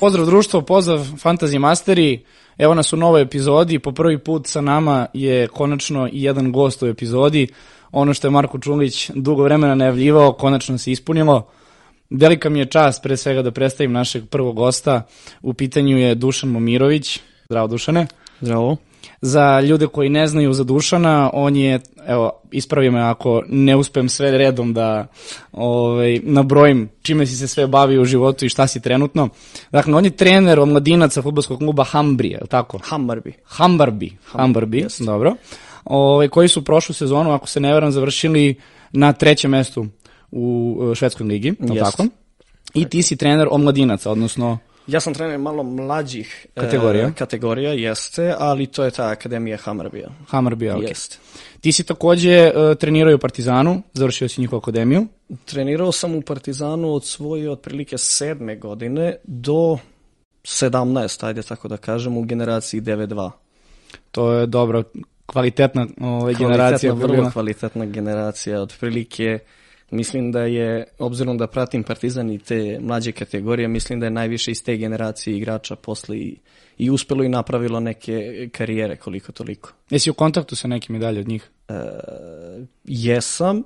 Pozdrav društvo, pozdrav Fantasy Masteri. Evo nas u novoj epizodi. Po prvi put sa nama je konačno i jedan gost u epizodi. Ono što je Marko Čulić dugo vremena najavljivao, konačno se ispunilo. Velika mi je čast pre svega da predstavim našeg prvog gosta. U pitanju je Dušan Momirović. Zdravo Dušane. Zdravo. Za ljude koji ne znaju za Dušana, on je, evo, ispravio me ako ne uspem sve redom da ovaj, nabrojim čime si se sve bavio u životu i šta si trenutno. Dakle, on je trener omladinaca futbolskog kluba Hambrije, je li tako? Hammarby. Hambarbi, Hambarbi, jest. dobro. Ovaj, koji su prošlu sezonu, ako se ne veram, završili na trećem mestu u e, švedskoj ligi, je li tako? I ti si trener omladinaca, odnosno Ja sam trener malo mlađih e, Kategorija? kategorija, jeste, ali to je ta akademija Hammarbija. Hamarbija, ok. Jest. Ti si takođe uh, trenirao u Partizanu, završio si njihovu akademiju. Trenirao sam u Partizanu od svoje otprilike sedme godine do 17, ajde tako da kažem, u generaciji 9-2. To je dobro, kvalitetna ovaj, generacija. koja je vrlo bila. kvalitetna generacija, otprilike mislim da je, obzirom da pratim Partizan i te mlađe kategorije, mislim da je najviše iz te generacije igrača posle i, i uspelo i napravilo neke karijere koliko toliko. Jesi u kontaktu sa nekim i dalje od njih? E, jesam,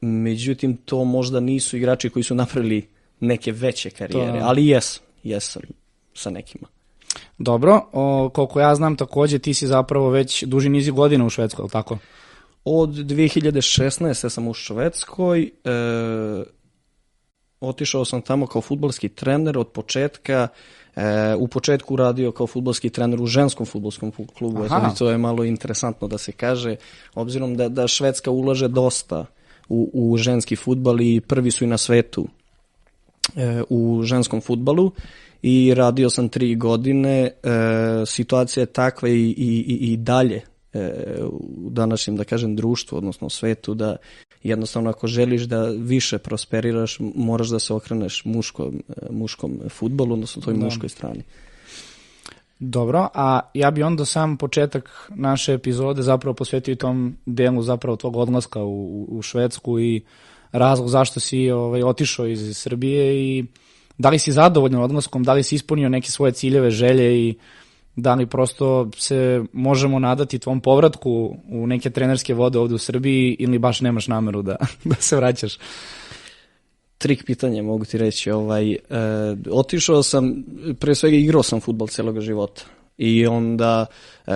međutim to možda nisu igrači koji su napravili neke veće karijere, To- ali jesam, jesam sa nekima. Dobro, o, koliko ja znam takođe ti si zapravo već duži niz godina u Švedskoj, je li tako? Od 2016. sam u Švedskoj, e, otišao sam tamo kao futbolski trener od početka, e, u početku radio kao futbolski trener u ženskom futbolskom fu- klubu, Aha. Eto, to je malo interesantno da se kaže, obzirom da, da Švedska ulaže dosta u, u ženski futbal i prvi su i na svetu e, u ženskom futbalu i radio sam tri godine. E, situacija je takva i, i, i- dalje u današnjem, da kažem, društvu, odnosno svetu, da jednostavno ako želiš da više prosperiraš, moraš da se okreneš muškom, e, muškom futbolu, odnosno toj Da. muškoj strani. Dobro, a ja bi onda sam početak naše epizode zapravo posvetio tom delu zapravo tog odlaska u, u, Švedsku i razlog zašto si ovaj, otišao iz Srbije i da li si zadovoljan odlaskom, da li si ispunio neke svoje ciljeve, želje i da li prosto se možemo nadati tvom povratku u neke trenerske vode ovde u Srbiji ili baš nemaš nameru da, da se vraćaš? Trik pitanje mogu ti reći. Ovaj, e, otišao sam, pre svega igrao sam futbol celog života. I onda e,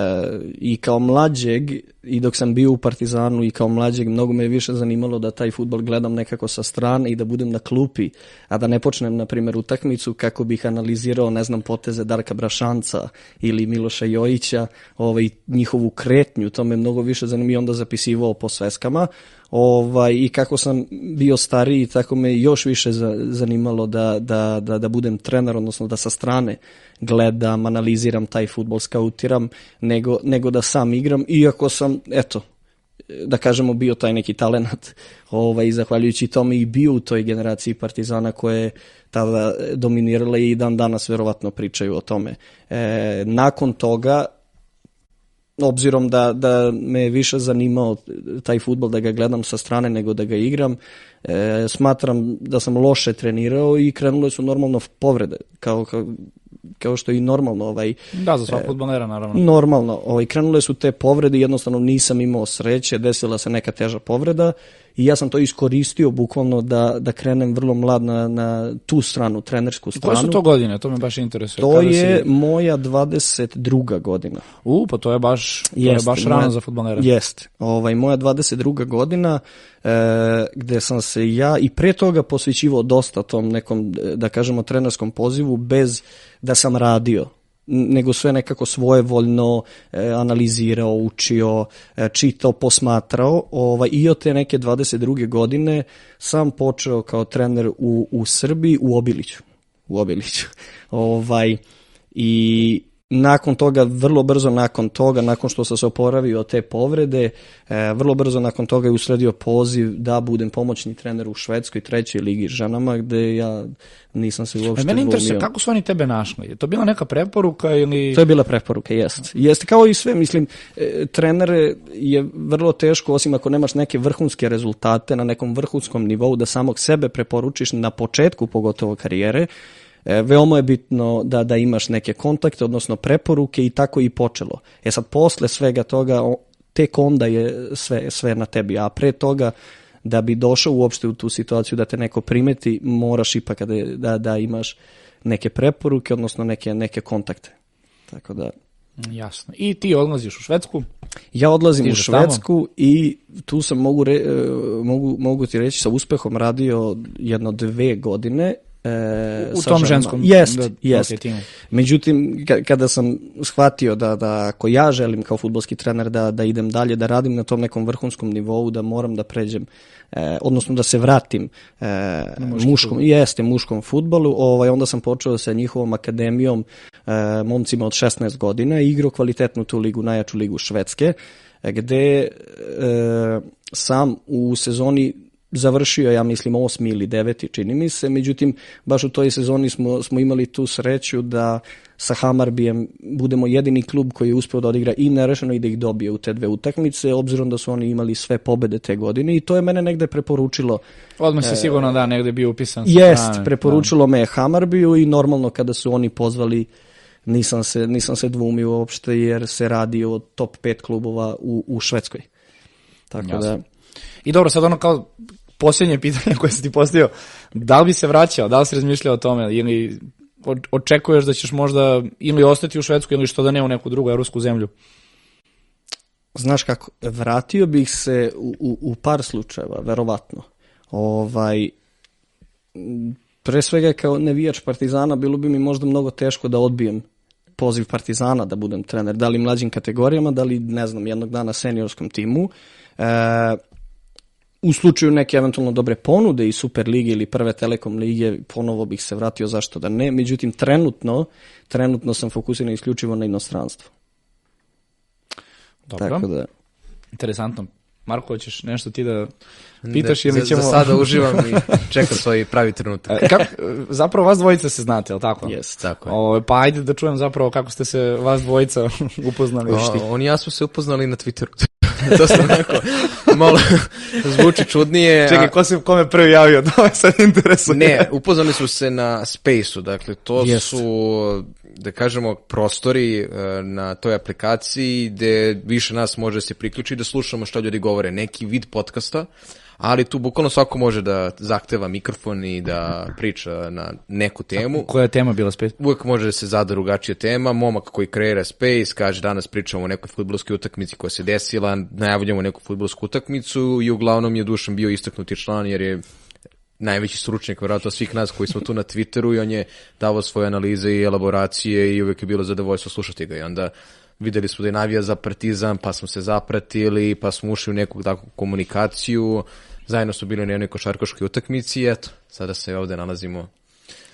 i kao mlađeg i dok sam bio u Partizanu i kao mlađeg mnogo me je više zanimalo da taj futbol gledam nekako sa strane i da budem na klupi, a da ne počnem na primjer utakmicu kako bih analizirao ne znam poteze Darka Brašanca ili Miloša Jojića, ovaj njihovu kretnju, to me mnogo više zanima i onda zapisivao po sveskama. Ovaj i kako sam bio stariji, tako me još više za, zanimalo da, da, da, da budem trener, odnosno da sa strane gledam, analiziram taj fudbal, skautiram, nego, nego da sam igram, iako sam, eto, da kažemo bio taj neki talenat ovaj, zahvaljujući tome i bio u toj generaciji Partizana koje je tada dominirala i dan danas verovatno pričaju o tome. E, nakon toga obzirom da, da me je više zanimao taj futbol da ga gledam sa strane nego da ga igram, e, smatram da sam loše trenirao i krenule su normalno povrede, kao, kao, kao što je i normalno ovaj, Da, za svakog futbolera naravno. Normalno, ovaj, krenule su te povrede, jednostavno nisam imao sreće, desila se neka teža povreda i ja sam to iskoristio bukvalno da, da krenem vrlo mlad na, na tu stranu, trenersku stranu. Koje su to godine? To me baš interesuje. To Kada je Si... moja 22. godina. U, pa to je baš, to je baš rano moja- za futbolera. Jest. Ovaj, moja 22. godina e, gde sam se ja i pre toga posvećivao dosta tom nekom, e, da kažemo, trenerskom pozivu bez da sam radio nego sve nekako svojevoljno e, analizirao, učio, e, čitao, posmatrao ovaj, i od te neke 22. godine sam počeo kao trener u, u Srbiji, u Obiliću. U Obiliću. ovaj, I nakon toga, vrlo brzo nakon toga, nakon što sam se oporavio od te povrede, e, vrlo brzo nakon toga je usledio poziv da budem pomoćni trener u Švedskoj trećoj ligi ženama, gde ja nisam se E, uopšte mene interesuje kako su oni tebe našli? Je to bila neka preporuka ili... To je bila preporuka, jest. Jeste kao i sve, mislim, e, trener je vrlo teško, osim ako nemaš neke vrhunske rezultate na nekom vrhunskom nivou, da samog sebe preporučiš na početku pogotovo karijere, E, veoma je bitno da, da imaš neke kontakte, odnosno preporuke i tako i počelo. E sad, posle svega toga, tek onda je sve, sve na tebi, a pre toga da bi došao uopšte u tu situaciju da te neko primeti, moraš ipak da, da, da imaš neke preporuke, odnosno neke, neke kontakte. Tako da... Jasno. I ti odlaziš u Švedsku? Ja odlazim u Švedsku tamo? i tu sam mogu, re, mogu, mogu ti reći sa uspehom radio jedno dve godine E, u tom ženskom jest, da, jest. Okay, Međutim, kada sam shvatio da, da ako ja želim kao futbolski trener da, da idem dalje, da radim na tom nekom vrhunskom nivou, da moram da pređem, e, odnosno da se vratim e, muškom, jeste, muškom futbolu, ovaj, onda sam počeo sa njihovom akademijom e, momcima od 16 godina i igrao kvalitetnu tu ligu, najjaču ligu Švedske, gde e, sam u sezoni završio, ja mislim, osmi ili deveti, čini mi se, međutim, baš u toj sezoni smo, smo imali tu sreću da sa Hamarbijem budemo jedini klub koji je uspeo da odigra i nerešeno i da ih dobije u te dve utakmice, obzirom da su oni imali sve pobede te godine i to je mene negde preporučilo. Odmah si e, sigurno da negde bio upisan. Jest, strane, preporučilo da. me Hamarbiju i normalno kada su oni pozvali nisam se, nisam se dvumio uopšte jer se radi o top 5 klubova u, u Švedskoj. Tako Jasno. da... I dobro, sad ono kao posljednje pitanje koje sam ti postavio, da li bi se vraćao, da li si razmišljao o tome ili očekuješ da ćeš možda ili ostati u Švedsku ili što da ne u neku drugu evropsku zemlju? Znaš kako, vratio bih se u, u, u par slučajeva, verovatno. Ovaj, pre svega kao nevijač Partizana bilo bi mi možda mnogo teško da odbijem poziv Partizana da budem trener, da li mlađim kategorijama, da li, ne znam, jednog dana seniorskom timu. E, u slučaju neke eventualno dobre ponude i Super lige ili prve Telekom lige, ponovo bih se vratio zašto da ne. Međutim, trenutno, trenutno sam fokusiran isključivo na inostranstvo. Dobro. Tako da... Interesantno. Marko, hoćeš nešto ti da pitaš ili ćemo... Za sada uživam i čekam svoj pravi trenutak. E, kako, zapravo vas dvojica se znate, je li tako? Jes, tako je. O, pa ajde da čujem zapravo kako ste se vas dvojica upoznali. O, oni ja smo se upoznali na Twitteru. to sam onako malo zvuči čudnije. Čekaj, ko se kome prvi javio? To je sad interesuje. Ne, upoznali su se na Space-u, dakle to yes. su da kažemo prostori e, na toj aplikaciji gde više nas može se priključiti da slušamo šta ljudi govore, neki vid podcasta, ali tu bukvalno svako može da zahteva mikrofon i da priča na neku temu. Koja je tema bila Space? Uvijek može da se zada drugačija tema, momak koji kreira Space kaže danas pričamo o nekoj futbolskoj utakmici koja se desila, najavljamo neku futbolsku utakmicu i uglavnom je Dušan bio istaknuti član jer je najveći stručnjak vjerojatno svih nas koji smo tu na Twitteru i on je davao svoje analize i elaboracije i uvijek je bilo zadovoljstvo slušati ga i onda videli smo da je navija za partizan, pa smo se zapratili, pa smo ušli u neku takvu komunikaciju, zajedno su bili na jednoj košarkaškoj utakmici i eto, sada se ovde nalazimo.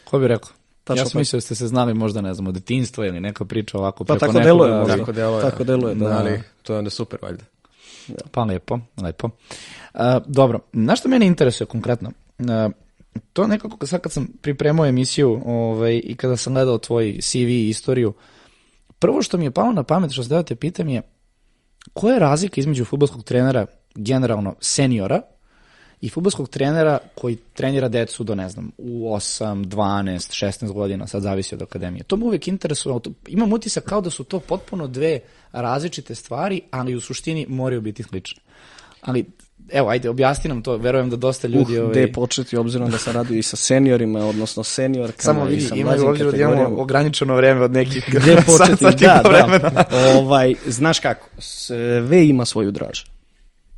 Ko bi rekao? Tačno ja sam mislio da ste se znali možda, ne znam, od detinstva ili neka priča ovako pa preko tako deluje, da, tako deluje. Tako deluje, da. Ali to je onda super, valjda. Pa lepo, lepo. Uh, dobro, na što mene interesuje konkretno? Uh, to nekako sad kad sam pripremao emisiju ovaj, i kada sam gledao tvoj CV i istoriju, uh, Prvo što mi je palo na pamet, što se da te pitam je, koja je razlika između futbolskog trenera, generalno seniora, i futbolskog trenera koji trenira decu do, ne znam, u 8, 12, 16 godina, sad zavisi od akademije. To me uvijek interesuje, imam utisak kao da su to potpuno dve različite stvari, ali u suštini moraju biti slične. Ali evo, ajde, objasni nam to, verujem da dosta ljudi... Uh, ovaj... gde početi, obzirom da se radi i sa seniorima, odnosno seniorkama Samo vidi, i sa imaju obzirom da imamo ograničeno vreme od nekih gde početi, da, da. Ovaj, znaš kako, sve ima svoju draž.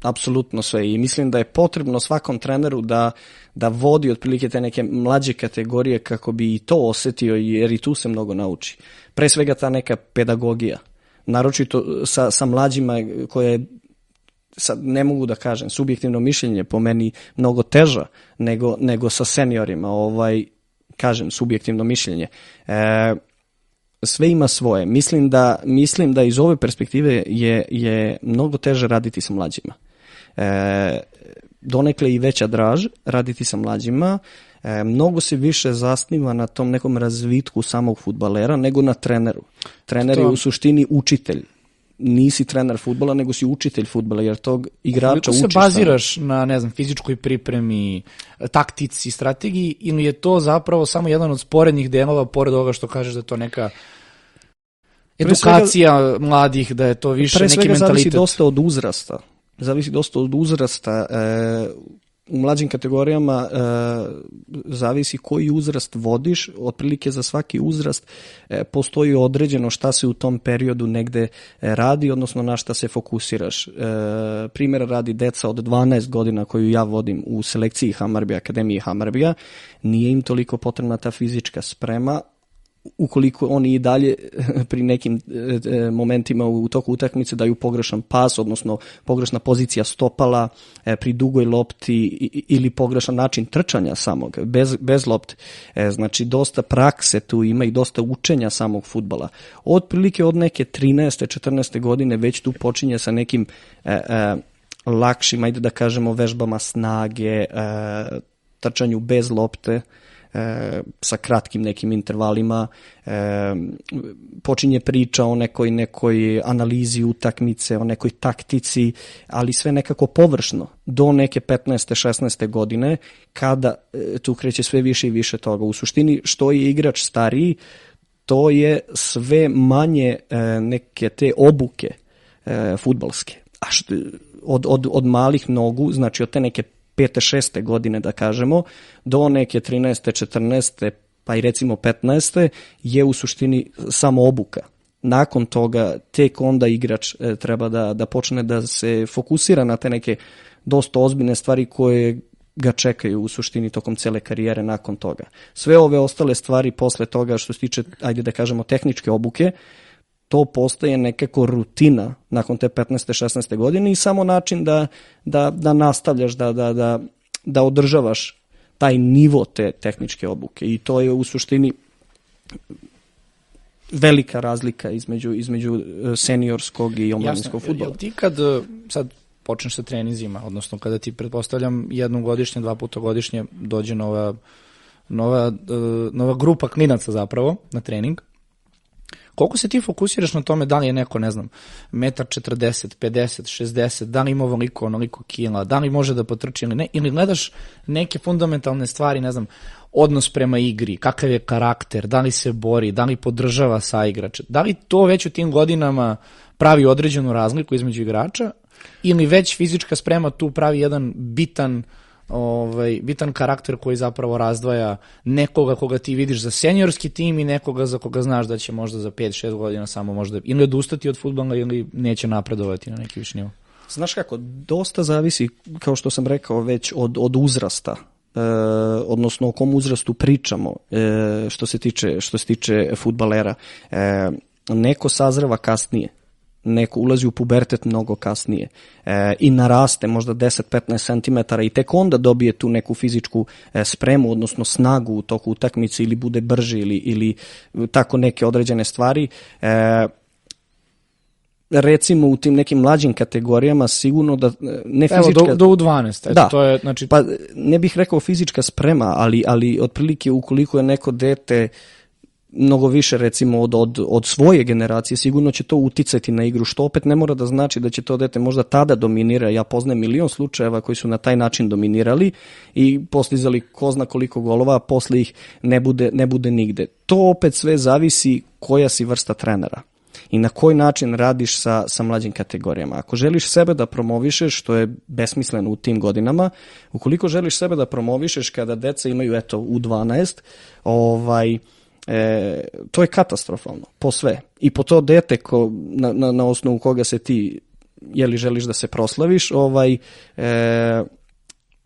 Apsolutno sve i mislim da je potrebno svakom treneru da, da vodi otprilike te neke mlađe kategorije kako bi i to osetio jer i tu se mnogo nauči. Pre svega ta neka pedagogija naročito sa, sa mlađima koje je sad ne mogu da kažem, subjektivno mišljenje po meni mnogo teža nego, nego sa seniorima, ovaj, kažem, subjektivno mišljenje. E, sve ima svoje. Mislim da, mislim da iz ove perspektive je, je mnogo teže raditi sa mlađima. E, donekle i veća draž raditi sa mlađima, e, mnogo se više zasniva na tom nekom razvitku samog futbalera nego na treneru. Trener to... je u suštini učitelj nisi trener futbola, nego si učitelj futbola, jer tog igrača Koliko učiš. se samo. baziraš na, ne znam, fizičkoj pripremi, taktici, strategiji ili je to zapravo samo jedan od sporednih delova, pored ovoga što kažeš da to neka edukacija mladih, da je to više Pre neki svega zavisi mentalitet? dosta od uzrasta. Zavisi dosta od uzrasta. E, u mlađim kategorijama e, zavisi koji uzrast vodiš, otprilike za svaki uzrast e, postoji određeno šta se u tom periodu negde e, radi, odnosno na šta se fokusiraš. E, primjera radi deca od 12 godina koju ja vodim u selekciji Hamarbija, Akademije Hamarbija, nije im toliko potrebna ta fizička sprema, ukoliko oni i dalje pri nekim e, e, momentima u toku utakmice daju pogrešan pas, odnosno pogrešna pozicija stopala e, pri dugoj lopti ili pogrešan način trčanja samog, bez, bez lopte. Znači, dosta prakse tu ima i dosta učenja samog futbala. Otprilike od neke 13. 14. godine već tu počinje sa nekim lakšim, ajde da kažemo, vežbama snage, trčanju bez lopte, e, sa kratkim nekim intervalima, e, počinje priča o nekoj, nekoj analizi utakmice, o nekoj taktici, ali sve nekako površno, do neke 15. 16. godine, kada e, tu kreće sve više i više toga. U suštini, što je igrač stariji, to je sve manje e, neke te obuke e, futbalske. A što, od, od, od malih nogu, znači od te neke pete, šeste godine da kažemo, do neke 13. 14. pa i recimo 15. je u suštini samo obuka. Nakon toga tek onda igrač e, treba da, da počne da se fokusira na te neke dosta ozbiljne stvari koje ga čekaju u suštini tokom cele karijere nakon toga. Sve ove ostale stvari posle toga što se tiče, ajde da kažemo, tehničke obuke, to postaje nekako rutina nakon te 15. 16. godine i samo način da, da, da nastavljaš, da, da, da, da održavaš taj nivo te tehničke obuke i to je u suštini velika razlika između, između e, seniorskog i omladinskog Jasno. futbola. Jel ti kad e, sad počneš sa treninzima, odnosno kada ti pretpostavljam jednom godišnje, dva puta godišnje dođe nova, nova, e, nova grupa klinaca zapravo na trening, koliko se ti fokusiraš na tome da li je neko, ne znam, metar 40, 50, 60, da li ima ovoliko, onoliko kila, da li može da potrči ili ne, ili gledaš neke fundamentalne stvari, ne znam, odnos prema igri, kakav je karakter, da li se bori, da li podržava sa igrača, da li to već u tim godinama pravi određenu razliku između igrača ili već fizička sprema tu pravi jedan bitan ovaj, bitan karakter koji zapravo razdvaja nekoga koga ti vidiš za seniorski tim i nekoga za koga znaš da će možda za 5-6 godina samo možda ili odustati od futbola ili neće napredovati na neki viši nivo. Znaš kako, dosta zavisi, kao što sam rekao već, od, od uzrasta e, odnosno o kom uzrastu pričamo e, što se tiče što se tiče fudbalera. E, neko sazreva kasnije, neko ulazi u pubertet mnogo kasnije e, i naraste možda 10-15 cm i tek onda dobije tu neku fizičku e, spremu, odnosno snagu u toku utakmice ili bude brži ili, ili tako neke određene stvari. E, recimo u tim nekim mlađim kategorijama sigurno da e, ne Evo, fizička... do, do U12, eto, Da. to je, znači, Pa ne bih rekao fizička sprema, ali, ali otprilike ukoliko je neko dete mnogo više recimo od, od, od svoje generacije, sigurno će to uticati na igru, što opet ne mora da znači da će to dete možda tada dominira. Ja poznajem milion slučajeva koji su na taj način dominirali i postizali ko zna koliko golova, a posle ih ne bude, ne bude nigde. To opet sve zavisi koja si vrsta trenera i na koji način radiš sa, sa mlađim kategorijama. Ako želiš sebe da promovišeš, što je besmisleno u tim godinama, ukoliko želiš sebe da promovišeš kada deca imaju eto u 12, ovaj, e, to je katastrofalno, po sve. I po to dete ko, na, na, na osnovu koga se ti jeli želiš da se proslaviš, ovaj, e,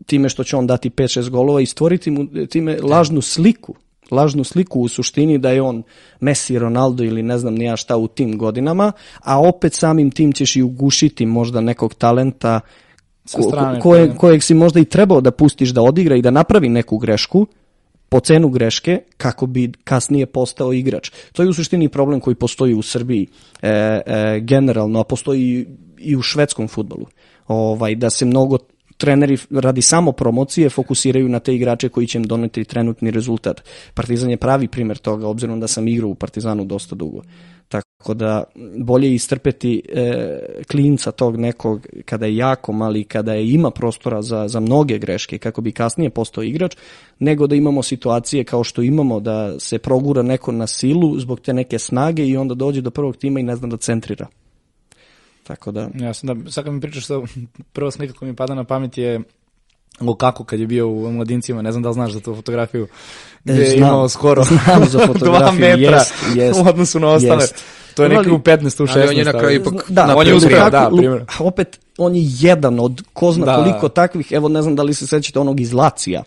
time što će on dati 5-6 golova i stvoriti mu time lažnu sliku lažnu sliku u suštini da je on Messi, Ronaldo ili ne znam nija šta u tim godinama, a opet samim tim ćeš i ugušiti možda nekog talenta Sa strane, koje, da. kojeg si možda i trebao da pustiš da odigra i da napravi neku grešku, po cenu greške kako bi kasnije postao igrač. To je u suštini problem koji postoji u Srbiji e, e, generalno, a postoji i u švedskom futbolu. Ovaj, da se mnogo treneri radi samo promocije fokusiraju na te igrače koji će im doneti trenutni rezultat. Partizan je pravi primer toga, obzirom da sam igrao u Partizanu dosta dugo. Tako da bolje istrpeti e, klinca tog nekog kada je jako mali, kada je ima prostora za, za mnoge greške kako bi kasnije postao igrač, nego da imamo situacije kao što imamo da se progura neko na silu zbog te neke snage i onda dođe do prvog tima i ne zna da centrira. Tako da... Ja sam da, sad kad mi pričaš, sa, prva slika koja mi pada na pamet je Lukaku kad je bio u mladincima, ne znam da li znaš za tu fotografiju, gde je imao skoro znam za dva metra jest, jest, u odnosu na ostale. jest. To je neki u 15. u 16. Ali on je na kraju ipak Da, on je uspio, da, primjer. opet, on je jedan od ko zna Da. koliko takvih, evo ne znam da li se sećate onog iz Lacija,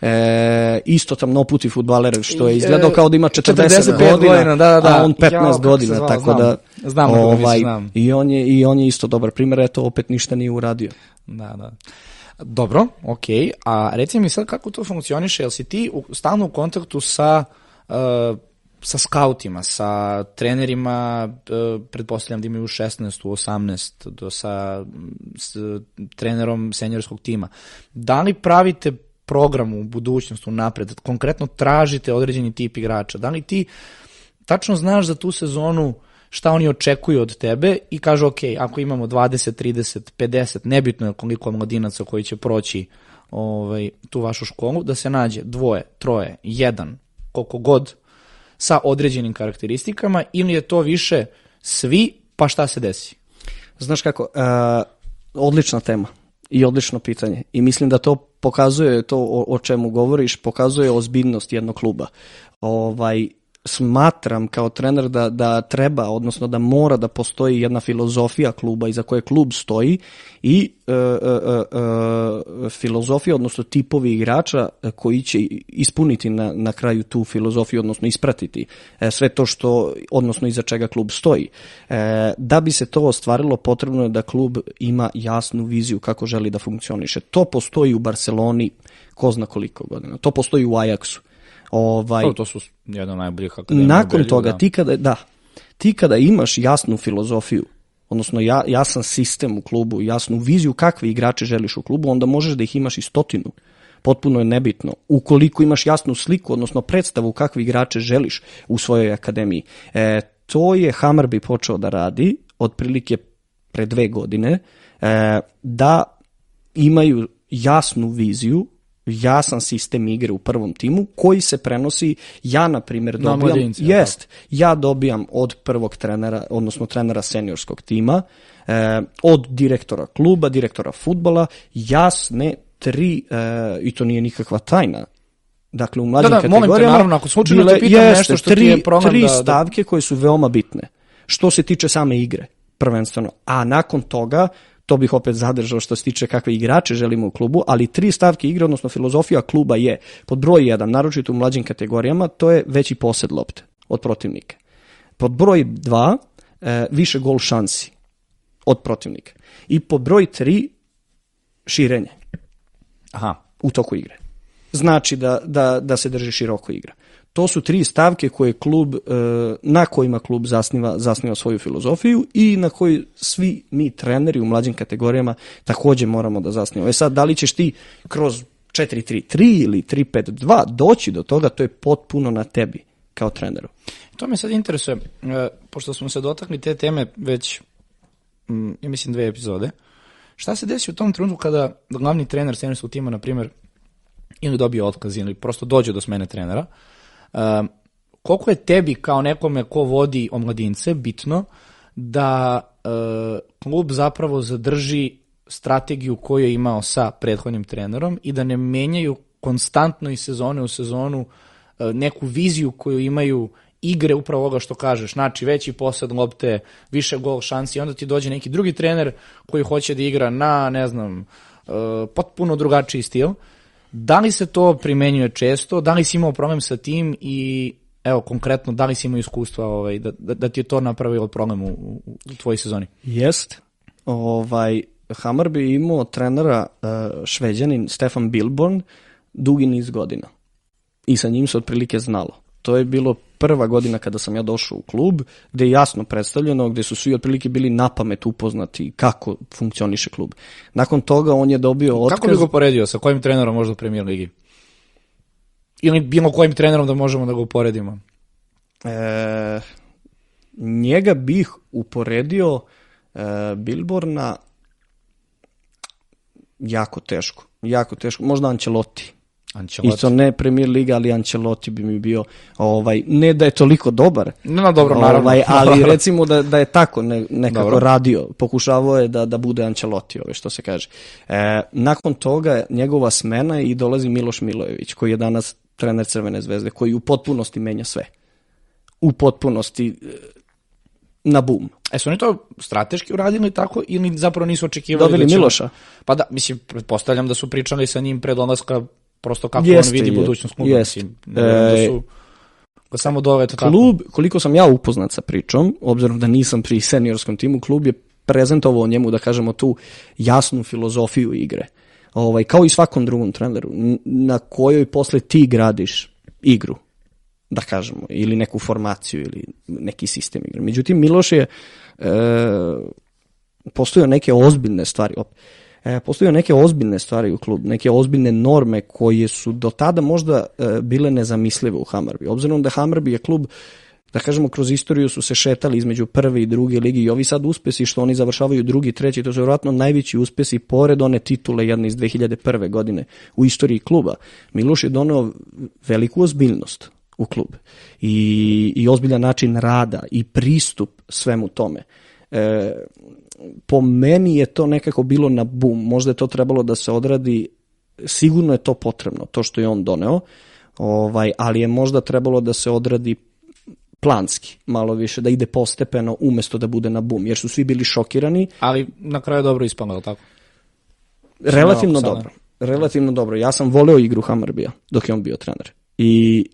E, isto tamnoputi futbaler što je izgledao kao da ima 40, 45 godina, godina, da, da, da. a on 15 Jao, kako se godina, zvao, tako znam. da Znam na koga misliš, znam. i on je i on je isto dobar primjer, eto opet ništa nije uradio. Da, da. Dobro, ok. A reci mi sad kako to funkcioniše, jel si ti u, stalno u kontaktu sa, uh, sa skautima, sa trenerima, uh, pretpostavljam da imaju 16 u 18, do sa s, trenerom senjorskog tima. Da li pravite program u budućnost, u napred, konkretno tražite određeni tip igrača? Da li ti tačno znaš za tu sezonu šta oni očekuju od tebe i kažu ok, ako imamo 20, 30, 50, nebitno je koliko mladinaca koji će proći ovaj, tu vašu školu, da se nađe dvoje, troje, jedan, koliko god sa određenim karakteristikama ili je to više svi, pa šta se desi? Znaš kako, uh, odlična tema i odlično pitanje. I mislim da to pokazuje to o, o čemu govoriš, pokazuje ozbiljnost jednog kluba. Ovaj, smatram kao trener da, da treba, odnosno da mora da postoji jedna filozofija kluba iza koje klub stoji i e, e, e, e, filozofija, odnosno tipovi igrača e, koji će ispuniti na, na kraju tu filozofiju, odnosno ispratiti e, sve to što, odnosno iza čega klub stoji. E, da bi se to ostvarilo, potrebno je da klub ima jasnu viziju kako želi da funkcioniše. To postoji u Barceloni ko zna koliko godina. To postoji u Ajaxu. Ovaj, To, to su jedna od najboljih akademija. nakon Belgiji, toga, da. ti kada, da, ti kada imaš jasnu filozofiju, odnosno ja, jasan sistem u klubu, jasnu viziju kakve igrače želiš u klubu, onda možeš da ih imaš i stotinu. Potpuno je nebitno. Ukoliko imaš jasnu sliku, odnosno predstavu kakve igrače želiš u svojoj akademiji. E, to je Hammarby počeo da radi otprilike pre dve godine, e, da imaju jasnu viziju, jasan sistem igre u prvom timu koji se prenosi, ja na primjer Na dobijam, mladince, jel jest, ja dobijam od prvog trenera, odnosno trenera seniorskog tima, e, od direktora kluba, direktora futbola, jasne tri, e, i to nije nikakva tajna, Dakle, u mlađim Da, da, molim te, kategorijama naravno, ako slučajno te pitam jeste, nešto što ti tri, je problem tri da- da- stavke koje su veoma bitne. Što se tiče same igre, prvenstveno. A nakon toga, to bih opet zadržao što se tiče kakve igrače želimo u klubu, ali tri stavke igre, odnosno filozofija kluba je pod broj jedan, naročito u mlađim kategorijama, to je veći posed lopte od protivnika. Pod broj dva, e, više gol šansi od protivnika. I pod broj tri, širenje Aha, u toku igre. Znači da, da, da se drži široko igra. To su tri stavke koje klub, e, na kojima klub zasniva, zasniva svoju filozofiju i na koji svi mi treneri u mlađim kategorijama takođe moramo da zasnivamo. E sad, da li ćeš ti kroz 4-3-3 ili 3-5-2 doći do toga, to je potpuno na tebi kao treneru. To me sad interesuje, e, pošto smo se dotakli te teme već, ja mislim, dve epizode, šta se desi u tom trenutku kada glavni trener seniorskog tima, na primjer, ili dobije otkaz ili prosto dođe do smene trenera, e, koliko je tebi kao nekome ko vodi omladince bitno da e, klub zapravo zadrži strategiju koju je imao sa prethodnim trenerom i da ne menjaju konstantno iz sezone u sezonu e, neku viziju koju imaju igre upravo ovoga što kažeš, znači veći posad lopte, više gol šansi, onda ti dođe neki drugi trener koji hoće da igra na, ne znam, e, potpuno drugačiji stil. Da li se to primenjuje često? Da li si imao problem sa tim i evo konkretno, da li si imao iskustva ovaj, da, da, da ti je to napravilo problem u, u, u tvojoj sezoni? Jest. Ovaj, Hamar bi imao trenera uh, šveđanin Stefan Bilborn dugi niz godina. I sa njim se otprilike znalo. To je bilo prva godina kada sam ja došao u klub, gde je jasno predstavljeno, gde su svi otprilike bili na pamet upoznati kako funkcioniše klub. Nakon toga on je dobio otkaz... Kako bi ga uporedio? Sa kojim trenerom možda u premier ligi? Ili bilo kojim trenerom da možemo da ga uporedimo? E, njega bih uporedio e, Bilborna jako teško. Jako teško. Možda Ancelotti. Ancelotti. Isto ne Premier Liga, ali Ancelotti bi mi bio, ovaj, ne da je toliko dobar, No, no, dobro, naravno. Ovaj, ali recimo da, da je tako ne, nekako Dobro. radio, pokušavao je da, da bude Ancelotti, ove što se kaže. E, nakon toga njegova smena i dolazi Miloš Milojević, koji je danas trener Crvene zvezde, koji u potpunosti menja sve. U potpunosti e, na bum. E su oni to strateški uradili tako ili zapravo nisu očekivali Dobili da će... Miloša. Pa da, mislim, pretpostavljam da su pričali sa njim pred odlaska prosto kako Jeste, on vidi je- budućnost kluba. jeste. Mislim, verujem da E, su ga samo dove to tako. Klub, koliko sam ja upoznat sa pričom, obzirom da nisam pri seniorskom timu, klub je prezentovao njemu, da kažemo, tu jasnu filozofiju igre. Ovaj, kao i svakom drugom treneru, na kojoj posle ti gradiš igru, da kažemo, ili neku formaciju, ili neki sistem igre. Međutim, Miloš je e, postojao neke ozbiljne stvari, op, e, postojao neke ozbiljne stvari u klubu, neke ozbiljne norme koje su do tada možda e, bile nezamislive u Hammarby. Obzirom da Hammarby je klub da kažemo, kroz istoriju su se šetali između prve i druge ligi i ovi sad uspesi što oni završavaju drugi, treći, to su vjerojatno najveći uspesi pored one titule jedne iz 2001. godine u istoriji kluba. Miloš je doneo veliku ozbiljnost u klub i, i ozbiljan način rada i pristup svemu tome. E, po meni je to nekako bilo na bum. Možda je to trebalo da se odradi, sigurno je to potrebno, to što je on doneo, ovaj, ali je možda trebalo da se odradi planski, malo više, da ide postepeno umesto da bude na bum, jer su svi bili šokirani, Ali na kraju je dobro ispalo, je li tako? relativno sada. dobro. Relativno dobro. Ja sam voleo igru Hammarbija dok je on bio trener. I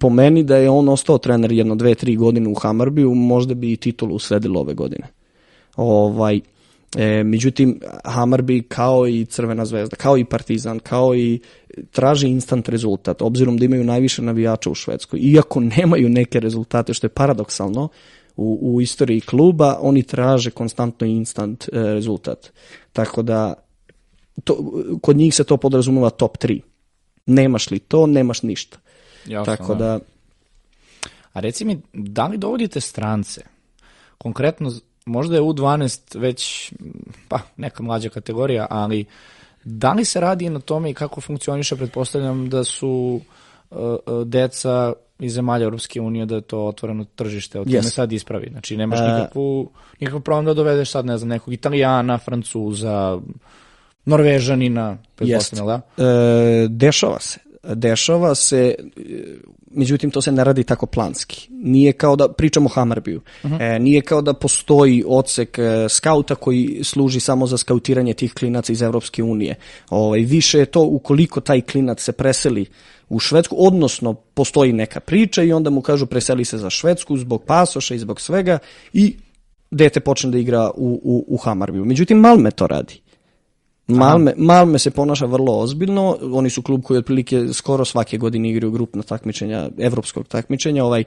po meni da je on ostao trener jedno, dve, tri godine u Hammarbiju, možda bi i titulu usledilo ove godine. Ovaj, e, međutim, Hammarby kao i Crvena zvezda, kao i Partizan, kao i traži instant rezultat, obzirom da imaju najviše navijača u Švedskoj. Iako nemaju neke rezultate, što je paradoksalno, u, u istoriji kluba, oni traže konstantno instant e, rezultat. Tako da, to, kod njih se to podrazumeva top 3. Nemaš li to, nemaš ništa. Jasno, Tako da, A reci mi, da li dovodite strance? Konkretno, možda je U12 već, pa, neka mlađa kategorija, ali da li se radi na tome i kako funkcioniše, pretpostavljam da su uh, deca iz zemalja Europske unije da je to otvoreno tržište, od yes. Yes. sad ispravi. Znači, nemaš E. nikakvu, nikakav problem da dovedeš sad, ne znam, nekog Italijana, Francuza, Norvežanina, pretpostavljam, da? E, dešava se. Dešava se, e, međutim to se ne radi tako planski. Nije kao da, pričamo o Hammarbiju, e, nije kao da postoji odsek e, skauta koji služi samo za skautiranje tih klinaca iz Evropske unije. Ovaj, više je to ukoliko taj klinac se preseli u Švedsku, odnosno postoji neka priča i onda mu kažu preseli se za Švedsku zbog pasoša i zbog svega i dete počne da igra u, u, u Hammarbiju. Međutim, Malme to radi. Malme, Malme se ponaša vrlo ozbiljno, oni su klub koji otprilike skoro svake godine igraju grupna takmičenja, evropskog takmičenja, ovaj,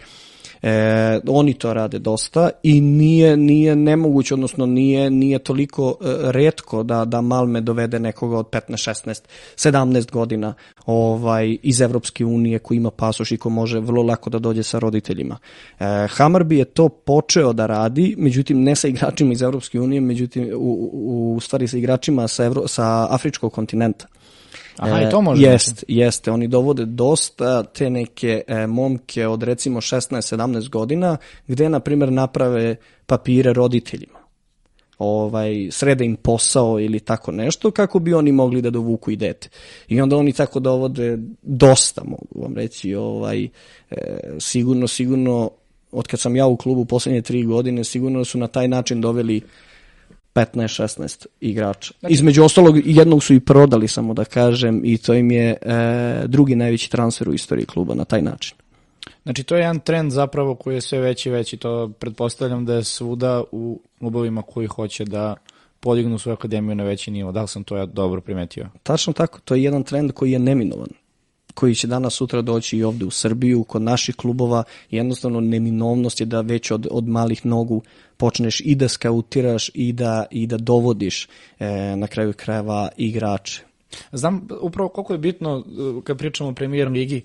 e, oni to rade dosta i nije, nije nemoguće, odnosno nije, nije toliko e, redko da, da Malme dovede nekoga od 15, 16, 17 godina ovaj, iz Evropske unije koji ima pasoš i ko može vrlo lako da dođe sa roditeljima. E, Hammarby je to počeo da radi, međutim ne sa igračima iz Evropske unije, međutim u, u, u stvari sa igračima sa, Evro, sa afričkog kontinenta. Aha, E, i to može. znači. Jest, jeste. Oni dovode dosta te neke e, momke od recimo 16-17 godina, gde, na primjer, naprave papire roditeljima. Ovaj, srede im posao ili tako nešto, kako bi oni mogli da dovuku i dete. I onda oni tako dovode dosta, mogu vam reći, ovaj, e, sigurno, sigurno, od kad sam ja u klubu poslednje tri godine, sigurno su na taj način doveli 15-16 igrača. Između ostalog, jednog su i prodali, samo da kažem, i to im je e, drugi najveći transfer u istoriji kluba na taj način. Znači, to je jedan trend zapravo koji je sve veći i veći. To pretpostavljam da je svuda u klubovima koji hoće da podignu svoju akademiju na veći nivo. Da li sam to ja dobro primetio? Tačno tako, to je jedan trend koji je neminovan koji će danas sutra doći i ovde u Srbiju, kod naših klubova, jednostavno neminovnost je da već od, od malih nogu počneš i da skautiraš i da, i da dovodiš e, na kraju krajeva igrače. Znam upravo koliko je bitno uh, kad pričamo o premier ligi,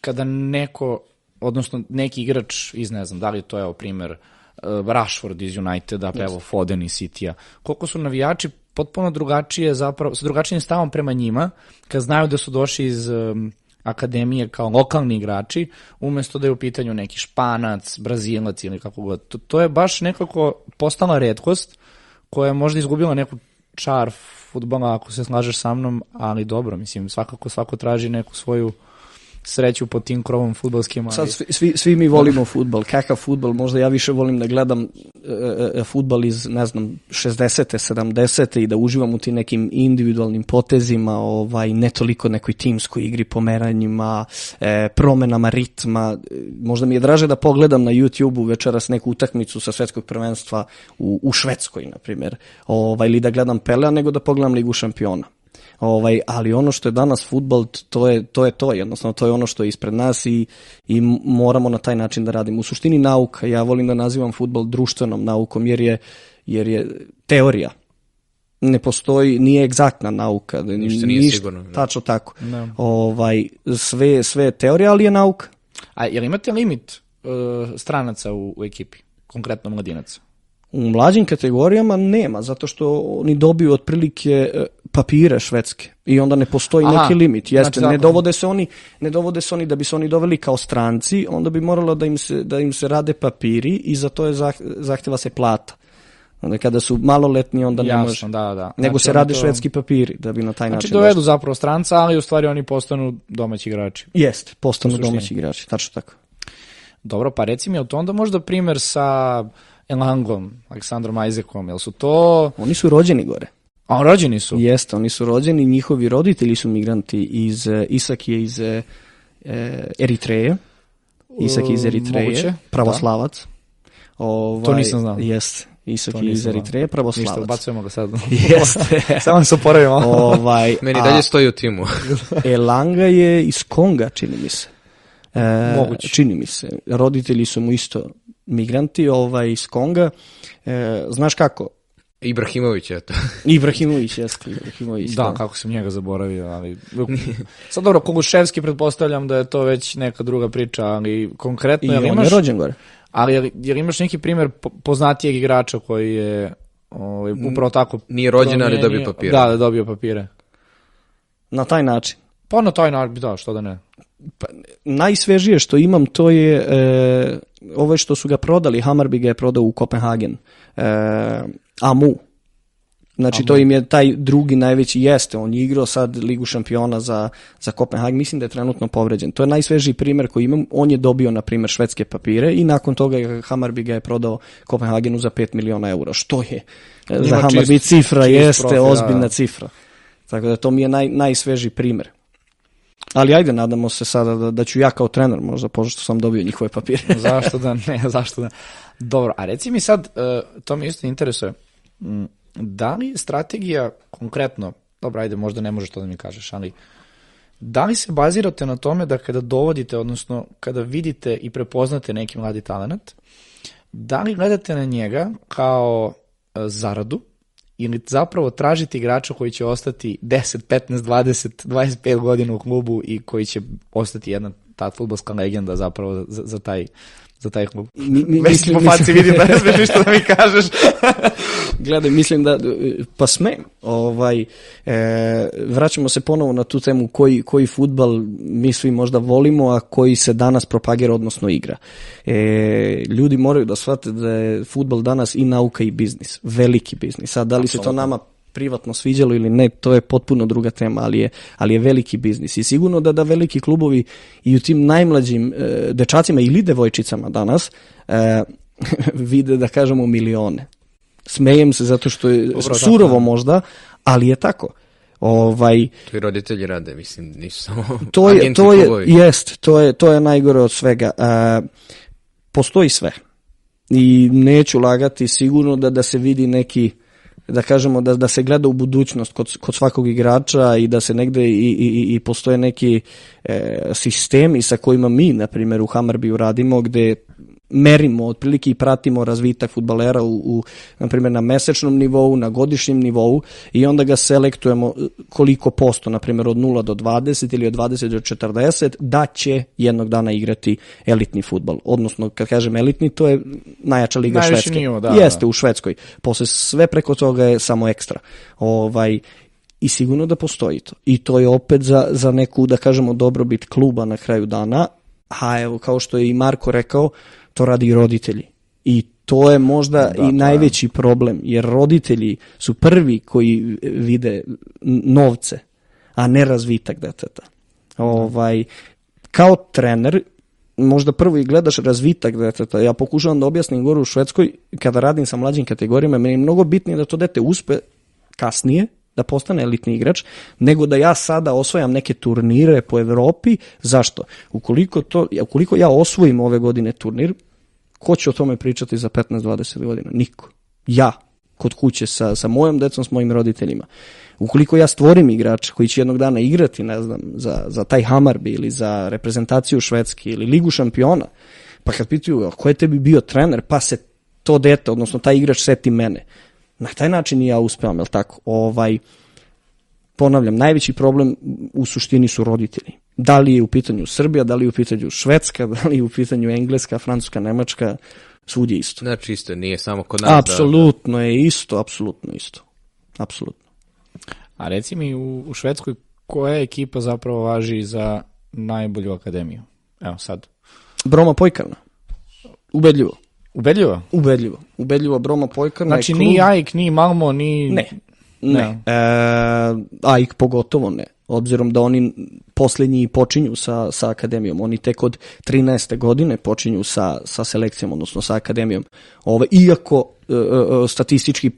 kada neko odnosno neki igrač iz, ne znam, da li to je, evo, primer, uh, Rashford iz Uniteda, pa evo Foden iz City-a, koliko su navijači potpuno drugačije zapravo, sa drugačijim stavom prema njima, kad znaju da su došli iz um, akademije kao lokalni igrači, umesto da je u pitanju neki španac, brazilac ili kako god. To, to je baš nekako postala redkost koja je možda izgubila neku čar futbala, ako se slažeš sa mnom, ali dobro, mislim, svakako svako traži neku svoju sreću pod tim krovom futbalskim. Ali... Sad svi, svi, svi mi volimo futbal. Kakav futbal? Možda ja više volim da gledam e, e, futbal iz, ne znam, 60. 70. i da uživam u tim nekim individualnim potezima, ovaj, ne toliko nekoj timskoj igri, pomeranjima, e, promenama ritma. Možda mi je draže da pogledam na YouTube-u večeras neku utakmicu sa svetskog prvenstva u, u Švedskoj, na primjer, ovaj, ili da gledam Pelea, nego da pogledam Ligu šampiona. Ovaj, ali ono što je danas futbal, to je, to je to, jednostavno to je ono što je ispred nas i, i moramo na taj način da radimo. U suštini nauka, ja volim da nazivam futbal društvenom naukom jer je, jer je teorija, ne postoji, nije egzaktna nauka. Ništa nije ništa, sigurno. Da. Tačno tako. Da. Ovaj, sve, sve je teorija, ali je nauka. A jel imate limit uh, stranaca u, u ekipi, konkretno mladinaca? U mlađim kategorijama nema, zato što oni dobiju otprilike e, papire švedske i onda ne postoji Aha, neki limit. Jeste, znači, ne dovode se oni, ne dovode se oni da bi se oni doveli kao stranci, onda bi moralo da im se da im se rade papiri i za to je zahteva se plata. Onda kada su maloletni onda Jasno, ne može. Da, da. Nego znači, se rade to... švedski papiri da bi na taj znači, način. Znači dovedu došli. zapravo stranca, ali u stvari oni postanu domaći igrači. Jeste, postanu domaći igrači, tačno tako. Dobro, pa reci mi, je to onda možda primer sa Elangom, Aleksandrom Ajzekom, jel su to... Oni su rođeni gore. A rođeni su? Jeste, oni su rođeni, njihovi roditelji su migranti iz, e, Isak je iz e, Eritreje, Isak je iz Eritreje, Moguće, pravoslavac. Da. Ovaj, to nisam znao. Jeste, Isak je iz Eritreje, pravoslavac. Ništa, ubacujemo ga sad. Jeste. Samo se oporavimo. ovaj, Meni dalje stoji u timu. Elanga je iz Konga, čini mi se. E, Moguće. Čini mi se. Roditelji su mu isto migranti ovaj, iz Konga. E, znaš kako? Ibrahimović je to. Ibrahimović, jeste. Ibrahimović, da, da, kako sam njega zaboravio, ali... Sad dobro, Koguševski pretpostavljam da je to već neka druga priča, ali konkretno... I on imaš, je rođen gore. Ali jel, jel imaš neki primjer poznatijeg igrača koji je ovaj, upravo tako... Nije rođen, ali dobio papire. Da, da dobio papire. Na taj način. Pa na taj način, da, što da ne. Pa, najsvežije što imam to je e, ovo što su ga prodali, Hammarby ga je prodao u Kopenhagen. E, Amu. Znači Amu. to im je taj drugi najveći jeste, on je igrao sad Ligu šampiona za, za Kopenhagen, mislim da je trenutno povređen. To je najsvežiji primer koji imam, on je dobio na primer švedske papire i nakon toga Hammarby ga je prodao Kopenhagenu za 5 miliona eura, što je Ima za Hammarby cifra, čist jeste profil, ozbiljna da. cifra. Tako da to mi je naj, najsvežiji primer. Ali ajde, nadamo se sada da, da ću ja kao trener možda, pošto sam dobio njihove papire. zašto da ne, zašto da Dobro, a reci mi sad, uh, to mi isto interesuje, da li strategija konkretno, dobro, ajde, možda ne možeš to da mi kažeš, ali da li se bazirate na tome da kada dovodite, odnosno kada vidite i prepoznate neki mladi talent, da li gledate na njega kao uh, zaradu, ili zapravo tražiti igrača koji će ostati 10, 15, 20, 25 godina u klubu i koji će ostati jedna ta futbolska legenda zapravo za, za taj za taj klub. Mi, mi, Već po faci vidim da ne smiješ ništa da mi kažeš. Gledaj, mislim da, pa sme, ovaj, e, vraćamo se ponovo na tu temu koji, koji futbal mi svi možda volimo, a koji se danas propagira, odnosno igra. E, ljudi moraju da shvate da je futbal danas i nauka i biznis, veliki biznis. A da li Absolutno. se to nama privatno sviđalo ili ne, to je potpuno druga tema, ali je, ali je veliki biznis. I sigurno da da veliki klubovi i u tim najmlađim e, dečacima ili devojčicama danas e, vide, da kažemo, milione. Smejem se zato što je Dobro, surovo da, možda, ali je tako. Ovaj to i roditelji rade, mislim, nisu samo To je to je jest, to je to je najgore od svega. E, postoji sve. I neću lagati sigurno da da se vidi neki da kažemo da, da se gleda u budućnost kod, kod svakog igrača i da se negde i, i, i postoje neki e, sistemi sa kojima mi, na primjer, u Hammarby radimo, gde merimo otprilike i pratimo razvitak futbalera u, u na primjer na mesečnom nivou, na godišnjem nivou i onda ga selektujemo e, koliko posto, na primjer od 0 do 20 ili od 20 do 40 da će jednog dana igrati elitni futbal. Odnosno kad kažem elitni to je najjača liga Najviši Švedske. nivo, da, Jeste da. u Švedskoj. Posle sve preko toga je samo ekstra. Ovaj i sigurno da postoji to. I to je opet za, za neku, da kažemo, dobrobit kluba na kraju dana, a evo, kao što je i Marko rekao, to radi i roditelji. I to je možda Da, i je. najveći problem, jer roditelji su prvi koji vide novce, a ne razvitak deteta. Ovaj, kao trener, možda prvo i gledaš razvitak deteta. Ja pokušavam da objasnim gore u Švedskoj, kada radim sa mlađim kategorijama, meni je mnogo bitnije da to dete uspe kasnije, da postane elitni igrač, nego da ja sada osvajam neke turnire po Evropi. Zašto? Ukoliko, to, ukoliko ja osvojim ove godine turnir, ko će o tome pričati za 15-20 godina? Niko. Ja, kod kuće sa, sa mojom decom, s mojim roditeljima. Ukoliko ja stvorim igrača koji će jednog dana igrati, ne znam, za, za taj Hamarbi ili za reprezentaciju Švedske ili Ligu šampiona, pa kad pitaju, ko je tebi bio trener, pa se to dete, odnosno taj igrač seti mene. Na taj način i ja uspevam, jel tako? Ovaj, ponavljam, najveći problem u suštini su roditelji. Da li je u pitanju Srbija, da li je u pitanju Švedska, da li je u pitanju Engleska, Francuska, Nemačka, svud je isto. Znači isto, nije samo kod nas. da- Apsolutno je isto, apsolutno isto. Apsolutno. A reci mi u, u Švedskoj koja ekipa zapravo važi za najbolju akademiju? Evo sad. Broma Pojkarna. Ubedljivo. Ubedljivo? Ubedljivo. Ubedljivo Broma Pojkarna Znači klub... ni AIK, ni Malmo, ni... Ne. Ne. E, a i pogotovo ne. Obzirom da oni poslednji i počinju sa, sa akademijom. Oni tek od 13. godine počinju sa, sa selekcijom, odnosno sa akademijom. Ove, iako e, e, statistički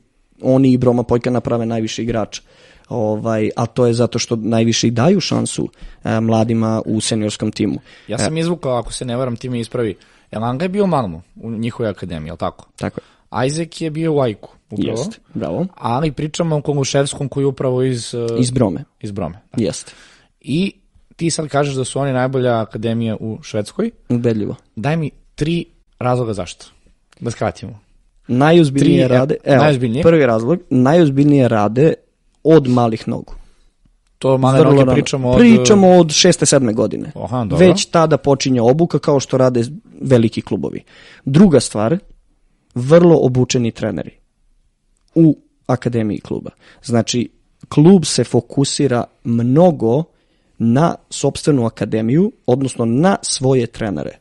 oni i Broma Pojka naprave najviše igrača. Ovaj, a to je zato što najviše i daju šansu e, mladima u seniorskom timu. Ja sam izvukao, ako se ne varam, ti me ispravi. Elanga je bio u Malmu, u njihovoj akademiji, jel tako? Tako je. Isaac je bio u Ajku, upravo. Jeste. Bravo. Ali pričamo o Konguševskom koji je upravo iz, uh, Iz Brome. iz Brome. Da. Jeste. I ti sad kažeš da su oni najbolja akademija u Švedskoj. Ubedljivo. Daj mi tri razloga zašto. Da skratimo. Najozbiljnije Tri, rade, e, evo, najozbiljnije? prvi razlog, najozbiljnije rade od malih nogu. To male noge rano. pričamo od... Pričamo od šeste, sedme godine. Aha, dobro. Već tada počinje obuka kao što rade veliki klubovi. Druga stvar, vrlo obučeni treneri u akademiji kluba. Znači, klub se fokusira mnogo na sopstvenu akademiju, odnosno na svoje trenere.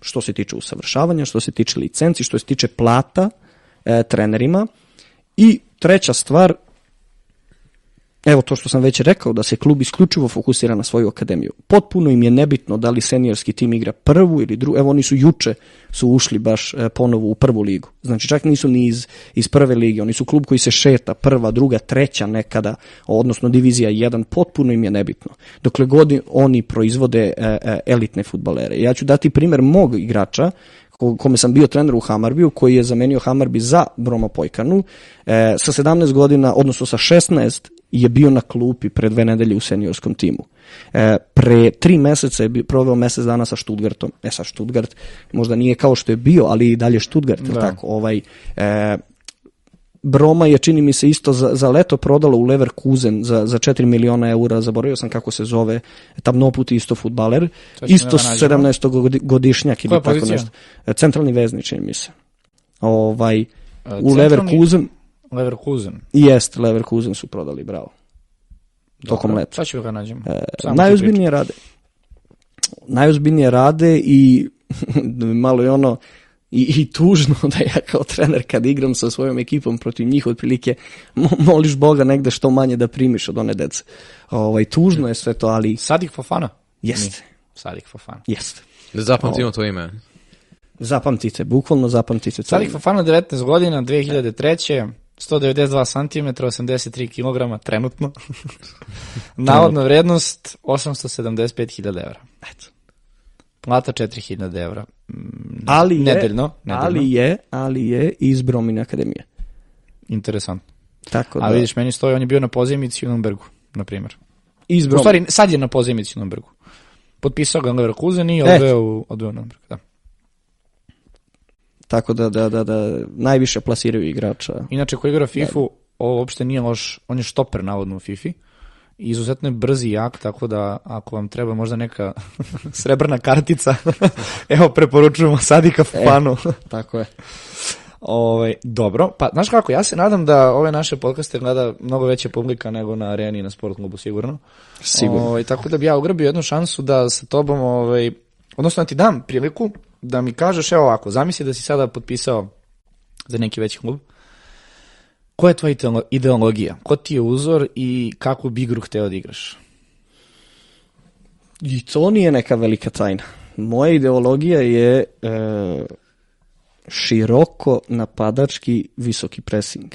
Što se tiče usavršavanja, što se tiče licenci, što se tiče plata e, trenerima. I treća stvar, Evo to što sam već rekao, da se klub isključivo fokusira na svoju akademiju. Potpuno im je nebitno da li seniorski tim igra prvu ili drugu. Evo oni su juče su ušli baš e, ponovo u prvu ligu. Znači čak nisu ni iz, iz prve lige. Oni su klub koji se šeta prva, druga, treća nekada, odnosno divizija 1. Potpuno im je nebitno. Dokle god oni proizvode e, e, elitne futbalere. Ja ću dati primer mog igrača ko- kome sam bio trener u Hamarbiju, koji je zamenio Hamarbi za Broma Pojkanu. E, sa 17 godina, odnosno sa 16, je bio na klupi pre dve nedelje u seniorskom timu. E, pre tri meseca je proveo mesec dana sa Stuttgartom. E sa Stuttgart možda nije kao što je bio, ali i dalje Stuttgart, da. Da. tako? Ovaj, e, Broma je, čini mi se, isto za, za leto prodalo u Leverkusen za, za 4 miliona eura, zaboravio sam kako se zove, tamnoputi isto futbaler, isto da nađemo. 17 godi- godišnjak ili tako pozicija? nešto. E, Centralni veznik, čini mi se. Ovaj, u centralni- Leverkusen, Leverkusen. jest, Leverkusen su prodali, bravo. Tokom leta. Sad ću ga nađemo. E, najozbiljnije rade. Najozbiljnije rade i malo je ono i, i tužno da ja kao trener kad igram sa svojom ekipom protiv njih otprilike mo- moliš Boga negde što manje da primiš od one dece. Ovaj, tužno je sve to, ali. Sadik Fofana? Jeste. Sadik Fofana. jeste. Da zapamtimo to ime. Zapamtite, bukvalno zapamtite. Sadik. Fofana 19 godina, 2003. 192 cm, 83 kg trenutno. Navodna vrednost 875.000 evra. Eto. Plata 4.000 evra. Mm, Ali je, Nedeljno, nedeljno. ali je, ali je iz Bromine akademije. Interesantno. Tako da, A vidiš, meni stoji, on je bio na pozemici u Nürnbergu, na primjer. iz U Bromine. stvari, sad je na pozemici u Nürnbergu. Potpisao ga Leverkusen i E. odveo u, odveo u Nürnberg, da. Tako da, da, da, da najviše plasiraju igrača. Inače, ko igra FIFA-u, ovo uopšte nije loš, on je štoper navodno u FIFA-i. I izuzetno je brz i jak, tako da ako vam treba možda neka srebrna kartica, evo preporučujemo Sadika Fofanu. Tako je. Ovaj, dobro, pa znaš kako, ja se nadam da ove naše podcaste gleda mnogo veća publika nego na areni i na sport klubu, sigurno. Sigurno. Ovaj, tako da bi ja ugrabio jednu šansu da sa tobom, ovaj, odnosno da ti dam priliku da mi kažeš, evo ovako, zamisli da si sada potpisao za neki veći klub. Koja je tvoja ideolo- ideologija? Ko ti je uzor i kakvu bi igru hteo da igraš? I to nije neka velika tajna. Moja ideologija je e, široko napadački visoki pressing.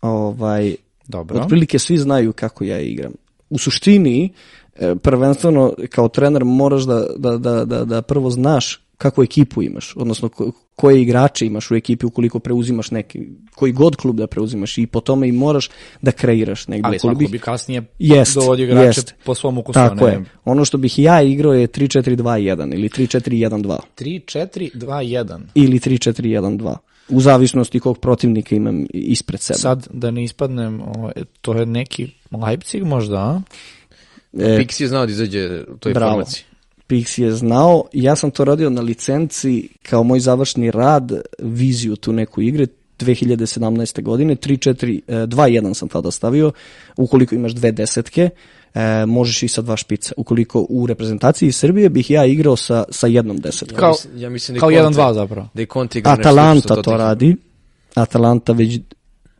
Ovaj, Dobro. Otprilike svi znaju kako ja igram. U suštini, e, prvenstveno kao trener moraš da, da, da, da, da prvo znaš kakvu ekipu imaš, odnosno ko- koje igrače imaš u ekipi ukoliko preuzimaš neki, koji god klub da preuzimaš i po tome i moraš da kreiraš negdje. Ali svako bih- bi kasnije Jest, dovodio igrače jest. po svom ukusu. Tako ne, je. Ono što bih ja igrao je 3-4-2-1 ili 3-4-1-2 3, 4, 2, 1. ili 3-4-1-2 u zavisnosti kog protivnika imam ispred sebe. Sad, da ne ispadnem, ovaj, to je neki Leipzig možda, a? E, Pix je znao da izađe u toj Bravo. formaciji. Pix je znao, ja sam to radio na licenci kao moj završni rad, viziju tu neku igre, 2017. godine, 3-4, e, 2-1 sam tada stavio, ukoliko imaš dve desetke, e, možeš i sa dva špica. Ukoliko u reprezentaciji Srbije bih ja igrao sa, sa jednom desetkom. Kao, mislim- ja mislim da je kao Conte- 1-2 zapravo. Da i igra sa Atalanta to radi, Atalanta već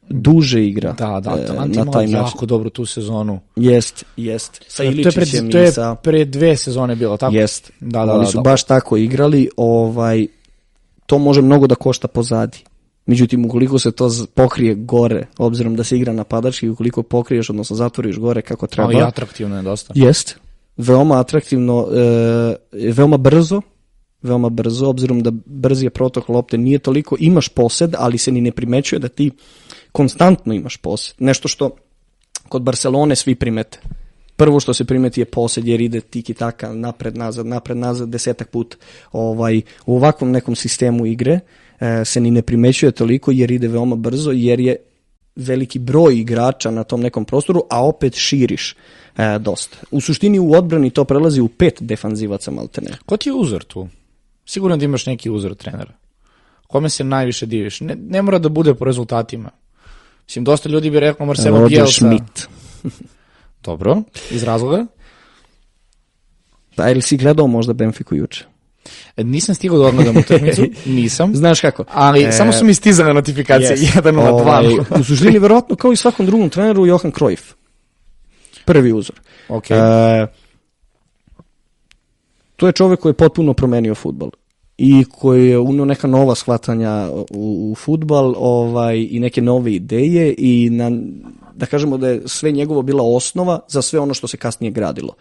duže igra Da, da, e, Atalanta na taj način. jako dobru tu sezonu. Jest, jest. Sa to je Iličićem pred, to je pre dve sezone bilo, tako? Jest. Da, da, Oni da, su da. baš tako igrali, ovaj, to može mnogo da košta pozadi. Međutim, ukoliko se to pokrije gore, obzirom da se igra napadački, ukoliko pokriješ, odnosno zatvoriš gore kako treba, Ali atraktivno je dosta. jest, veoma atraktivno, e, veoma brzo, veoma brzo, obzirom da brzi je protok lopte, nije toliko, imaš posed, ali se ni ne primećuje da ti konstantno imaš posed. Nešto što kod Barcelone svi primete. Prvo što se primeti je posed jer ide tiki taka napred nazad, napred nazad desetak puta. Ovaj u ovakvom nekom sistemu igre e, se ni ne primećuje toliko jer ide veoma brzo jer je veliki broj igrača na tom nekom prostoru, a opet širiš e, dosta. U suštini u odbrani to prelazi u pet defanzivaca maltene. Ko ti je uzor tu? Sigurno da imaš neki uzor trenera. Kome se najviše diviš? Ne, ne mora da bude po rezultatima. Mislim, dosta ljudi bi rekao Marcelo Roger Bielsa. Schmidt. Dobro, iz razloga. Pa ili si gledao možda Benfiku juče? E, Nisam stigao da odgledam utakmicu, nisam. Znaš kako? Ali E, samo su mi stizale notifikacije, Yes. jedan na dva. Ovaj, u suštini, verovatno, kao i svakom drugom treneru, Johan Cruyff. Prvi uzor. Ok. E, to je čovek koji je potpuno promenio futbol i koji je unio neka nova shvatanja u, u futbal ovaj, i neke nove ideje i na, da kažemo da je sve njegovo bila osnova za sve ono što se kasnije gradilo.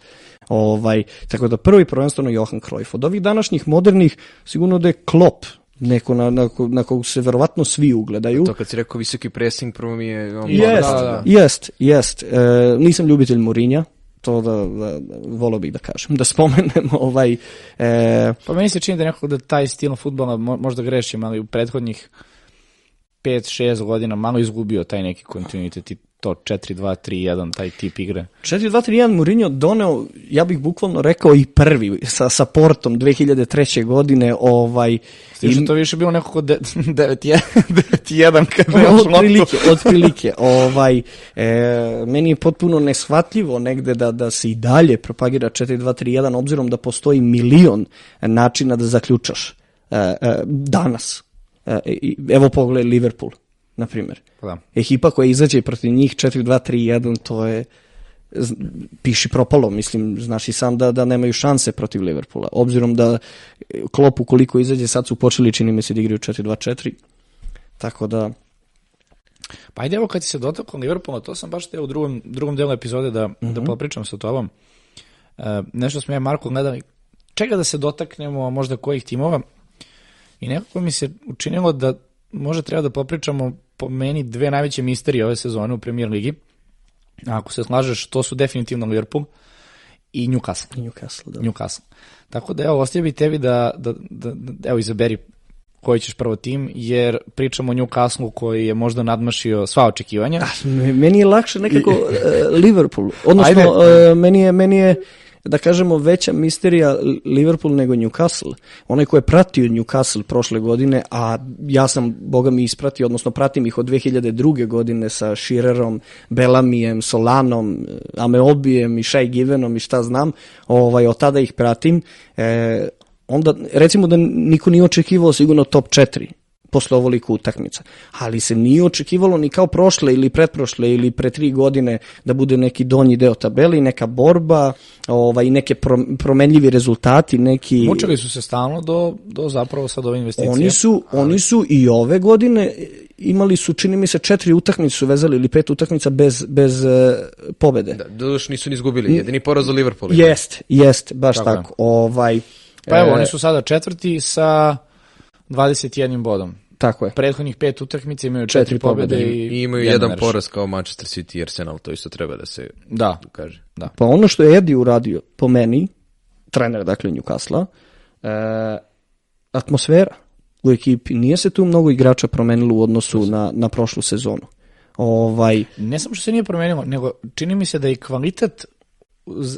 Ovaj, tako da prvi prvenstveno Johan Cruyff. Od ovih današnjih modernih sigurno da je Klopp neko na, na, na kog se verovatno svi ugledaju. To kad si rekao visoki pressing, prvo mi je... on- Jest, Da, da. jest, jest. E, nisam ljubitelj Murinja, to da, da, da volio bih da kažem, da spomenem ovaj, e, Pa meni se čini da nekako da taj stil futbola, mo- možda grešim, ali u prethodnih 5-6 godina malo izgubio taj neki kontinuitet i to 4-2-3-1, taj tip igre. 4-2-3-1 Mourinho doneo, ja bih bukvalno rekao i prvi sa, sa Portom 2003. godine, ovaj, S tim što i- to više bilo nekako 9-1 kad nemaš loptu. otprilike, otprilike. Ovaj, e, meni je potpuno neshvatljivo negde da, da se i dalje propagira 4-2-3-1, obzirom da postoji milion načina da zaključaš e, e, danas. E, evo pogledaj Liverpool, na primjer. Pa da. Ekipa koja izađe protiv njih 4-2-3-1, to je piši propalo, mislim, znaš i sam da, da nemaju šanse protiv Liverpoola. Obzirom da Klopp ukoliko izađe, sad su počeli, čini mi se, da igraju 4-2-4. Tako da, Pa ajde evo kad ti se dotakao Liverpoola, to sam baš teo u drugom, drugom delu epizode da, da popričam sa tobom. E, nešto smo ja Marko gledali, čega da se dotaknemo, možda kojih timova. I nekako mi se učinilo da možda treba da popričamo po meni dve najveće misterije ove sezone u Premier Ligi. Ako se slažeš, to su definitivno Liverpool i Newcastle. Newcastle, da. Newcastle. Tako da evo, ostavio bi tebi da, da, da, da evo, izaberi koji ćeš prvo tim, jer pričamo o Newcastle koji je možda nadmašio sva očekivanja. Meni je lakše nekako uh, Liverpool. Odnosno, Ajde. uh, meni, je, meni je da kažemo veća misterija Liverpool nego Newcastle. Onaj ko je pratio Newcastle prošle godine, a ja sam, boga mi, ispratio, odnosno pratim ih od 2002. godine sa Shearerom, Bellamijem, Solanom, Ameobijem i Shai Givenom i šta znam, ovaj, od tada ih pratim. E, onda, recimo da niko nije očekivao sigurno top 4 posle ovoliko utakmica. Ali se nije očekivalo ni kao prošle ili pretprošle ili pre tri godine da bude neki donji deo tabeli, neka borba, ovaj, neke promenljivi rezultati, neki... Mučili su se stalno do, do zapravo sad ove investicije. Oni su, ali... oni su i ove godine imali su, čini mi se, četiri utakmice su vezali ili pet utakmica bez, bez uh, pobede. Da, doduš nisu ni izgubili, jedini poraz u Liverpoolu. Jest, jest, baš tako. tako. Ovaj, pa evo, e... oni su sada četvrti sa 21 bodom. Tako je. Prethodnih pet utakmica imaju četiri, četiri pobede i, i imaju jedan nereš. poraz kao Manchester City i Arsenal, to isto treba da se da. kaže. Da. Pa ono što je Eddie uradio, po meni, trener dakle Newcastle, e, atmosfera u ekipi, nije se tu mnogo igrača promenilo u odnosu na, na prošlu sezonu. Ovaj... Ne samo što se nije promenilo, nego čini mi se da i kvalitet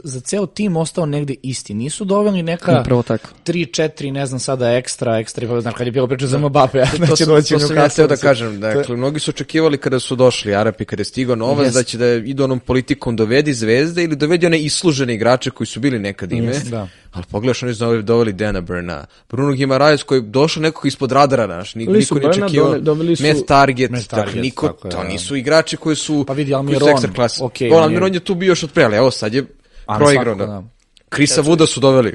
za ceo tim ostao negde isti. Nisu doveli neka Upravo tako. 3 4, ne znam sada ekstra, ekstra, znaš kad je bilo priča za Mbappe, da to, će doći to sam ja teo da kažem, dakle to... mnogi su očekivali kada su došli Arapi kada je stigao novac yes. da će da idu onom politikom dovedi zvezde ili dovedi one islužene igrače koji su bili nekad ime. Yes, da. Ali pogledaš, oni su doveli Dana Burna, Bruno Gimaraes koji je došao nekog ispod radara, naš, niko niko ne očekivao. Dobili su Matt Target, Matt dakle, Target, niko, tako to da. nisu igrači koji su, pa vidi, koji Almiron, su ekstra klasi. Okay, o, Almiron je tu bio još od pre, ali evo sad je proigrao. Da. Krisa Vuda su doveli.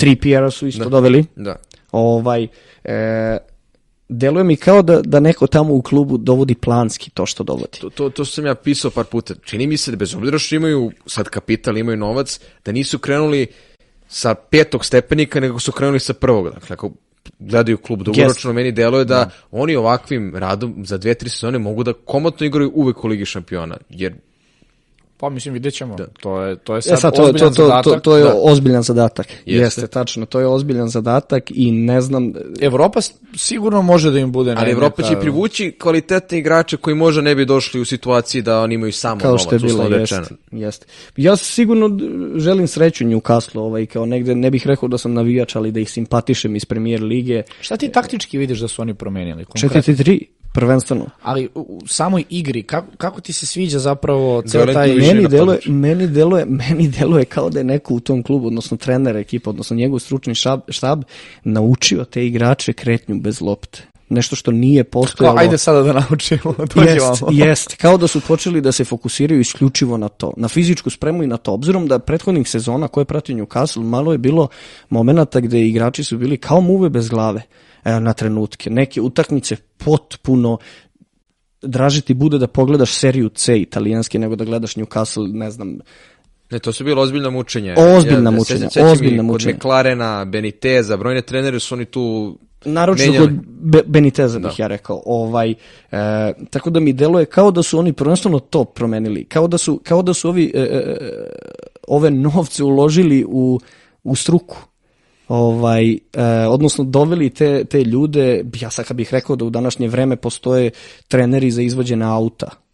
Tri Pjera su isto da. doveli. Da. Ovaj, e, deluje mi kao da, da neko tamo u klubu dovodi planski to što dovodi. To, to, to sam ja pisao par puta. Čini mi se da bez obzira što imaju sad kapital, imaju novac, da nisu krenuli sa petog stepenika, nego su krenuli sa prvog. Dakle, ako gledaju klub dugoročno, yes. meni deluje da, da oni ovakvim radom za dve, tri sezone mogu da komotno igraju uvek u Ligi šampiona, jer Pa mislim vidjet ćemo. Da. To je to je E, sad, sad to, ozbiljan to, to, zadatak. to, to je Da. ozbiljan zadatak. Jeste. Jeste. tačno, to je ozbiljan zadatak i ne znam Evropa sigurno može da im bude Ali Evropa neka- će privući kvalitetne igrače koji možda ne bi došli u situaciji da oni imaju samo kao što je bilo, jeste, jeste. Ja sigurno želim sreću Newcastle, ovaj, kao negde, ne bih rekao da sam navijač, ali da ih simpatišem iz premier lige. Šta ti taktički vidiš da su oni promenili? konkretno? 4-3, prvenstveno. Ali u, samoj igri, kako, kako ti se sviđa zapravo ceo taj... Meni deluje, meni, deluje, meni deluje kao da je neko u tom klubu, odnosno trener ekipa, odnosno njegov stručni štab, štab naučio te igrače kretnju bez lopte. Nešto što nije Kao, postojalo. ajde sada da naučimo, Jest, jest, kao da su počeli da se fokusiraju isključivo na to, na fizičku spremu i na to. Obzirom da prethodnih sezona koje prati Newcastle, malo je bilo momenata gde igrači su bili kao muve bez glave na trenutke. Neke utakmice potpuno draže ti bude da pogledaš seriju C italijanske nego da gledaš Newcastle, ne znam, Ne, to su bilo ozbiljna mučenja. Ozbiljna ja, mučenja, sećam ozbiljna mučenja. Kod McLarena, Beniteza, brojne trenere su oni tu Naročito menjali. kod Be Beniteza bih Da. ja rekao. Ovaj, e, tako da mi deluje kao da su oni prvenstveno to promenili. Kao da su, kao da su ovi, e, e, ove novce uložili u, u struku. Ovaj, e, odnosno doveli te, te ljude, ja sad kad bih rekao da u današnje vreme postoje treneri za izvođene auta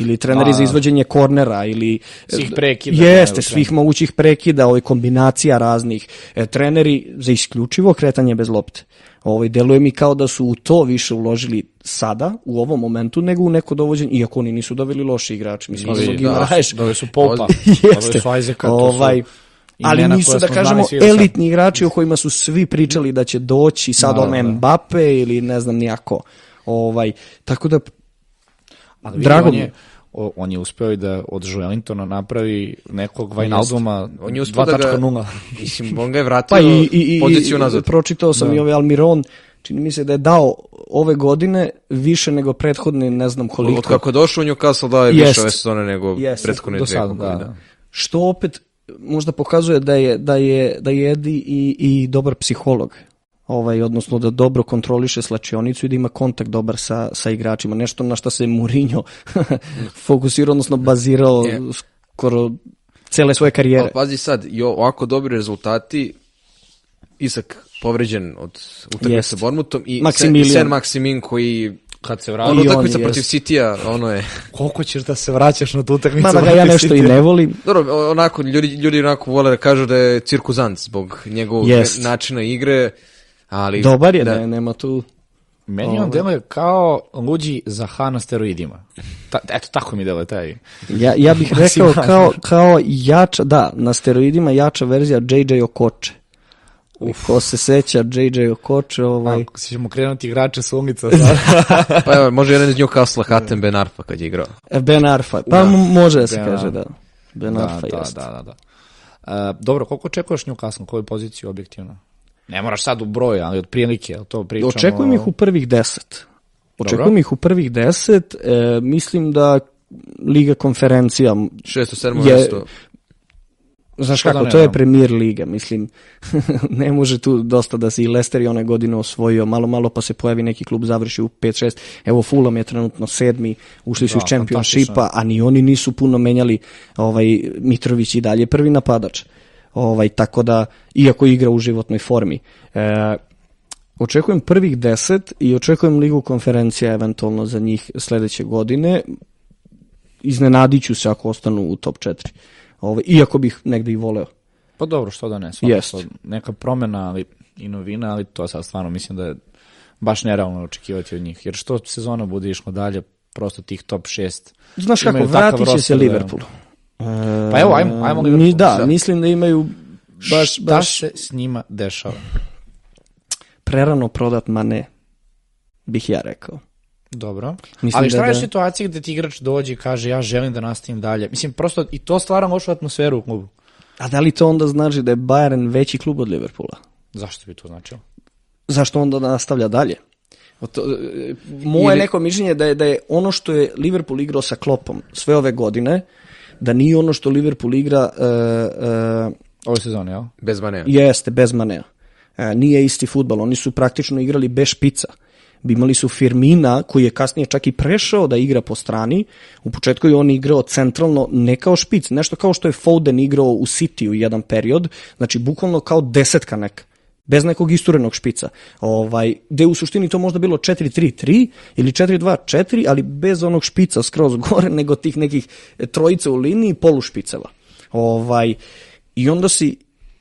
ili treneri A. za izvođenje kornera ili Svih prekida, Jeste, ne, svih mogućih prekida, ovaj kombinacija raznih. E, treneri za isključivo kretanje bez lopte. Ovaj deluje mi kao da su u to više uložili sada u ovom momentu nego u neko dovođenje, iako oni nisu doveli loši igrači. Mislim, Pa da, da, da, su Popa, Jeste. doveli su Isaaca, to su ovaj, ali nisu da kažemo elitni igrači o kojima su svi pričali da će doći sad Da, ome da. Mbappe ili ne znam nijako. Ovaj, tako da Ali Drago on mi je, on je uspeo i da od Joelintona napravi nekog Vajnalduma On je uspeo da ga- 2.0. Mislim, on ga je vratio Pa i, i, i, poziciju i nazad. pročitao sam Da. i ovaj Almiron, čini mi se da je dao ove godine više nego prethodne, ne znam koliko. Od kako je došao u Newcastle dao je više Jest. ove sezone nego Jest. prethodne dve. da, vidim. da. Što opet možda pokazuje da je, da je, da je Edi i, i dobar psiholog. Ovaj, odnosno da dobro kontroliše slačionicu i da ima kontakt dobar sa, sa igračima. Nešto na što se Mourinho fokusirao, odnosno bazirao Je. skoro cele svoje karijere. Ali pazi sad, i ovako dobri rezultati, Isak, povređen od utakmice sa Bournemouthom i Maximilian. Sen, Sen Maximin koji Kad se ono vrati, I on utakmica protiv. Citya, ono je koliko ćeš da se vraćaš na tu utakmicu? Mada ga ja nešto i ne volim. Dobro, onako, ljudi, ljudi onako vole da kažu da je cirkuzant zbog njegovog Jest. načina igre, ali... Dobar je, da. ne, nema tu... Meni on deluje kao luđi Zaha na steroidima. Ta, eto, tako mi deluje taj. Ja, ja bih rekao kao, kao jača, da, na steroidima jača verzija JJ Okoče. Ko se seća JJ Okoče, ovaj... Ako ćemo krenuti igrače s ulica sada. Pa evo, može jedan iz Newcastle, Hatem Ben Arfa kad je igrao. E, Ben Arfa, pa Da. m- može da se Ben kaže, da. Ben da, Arfa da, jeste. da, da, da. Uh, dobro, koliko očekuješ Newcastle, koju poziciju objektivno? Ne moraš sad u broj, ali otprilike, jel to pričamo... Očekujem ih u prvih deset. Očekujem Dobro. ih u prvih deset. E, mislim da Liga konferencija, Šesto, sedmo Je- mesto. Znaš da kako, ne, to je da. premier liga, mislim, ne može tu dosta da se i Leicester i one godine osvojio, malo malo pa se pojavi neki klub, završi u 5-6, evo Fulham je trenutno sedmi, ušli su Da, iz Championshipa, fantastično. a ni oni nisu puno menjali, ovaj, Mitrović i dalje prvi napadač, ovaj, tako da, iako igra u životnoj formi. E, Očekujem prvih deset i očekujem ligu konferencija eventualno za njih sledeće godine. Iznenadit ću se ako ostanu u top 4. Ove, iako bih negde i voleo. Pa dobro, što da ne, svakako. Jest. Neka promena ali, i novina, ali to sad stvarno mislim da je baš nerealno očekivati od njih. Jer što sezona bude išlo dalje, prosto tih top 6. Znaš kako, vratit će se da- Liverpool. E, Pa evo, ajmo- ajmo mi- Liverpool. Da, Da. mislim da imaju baš, Šta baš se s njima dešava? prerano prodat Mane, bih ja rekao. Dobro. Mislim Ali šta da- je da- situacija gde ti igrač dođe i kaže ja želim da nastavim dalje? Mislim, prosto i to stvara lošu atmosferu u klubu. A da li to onda znači da je Bayern veći klub od Liverpoola? Zašto bi to značilo? zašto onda nastavlja dalje? To, e, moje Ili- neko mišljenje da je da je ono što je Liverpool igrao sa Kloppom sve ove godine, da nije ono što Liverpool igra e, e, Ove sezone, jel? Bez Manea. jeste bez Manea. E, nije isti futbal, oni su praktično igrali bez špica. Imali su Firmina koji je kasnije čak i prešao da igra po strani. U početku je on igrao centralno ne kao špic, nešto kao što je Foden igrao u City u jedan period, znači bukvalno kao desetka neka bez nekog isturenog špica. Ovaj, gde u suštini to možda bilo 4-3-3 ili 4-2-4, ali bez onog špica skroz gore, nego tih nekih trojica u liniji polušpiceva. Ovaj, I onda si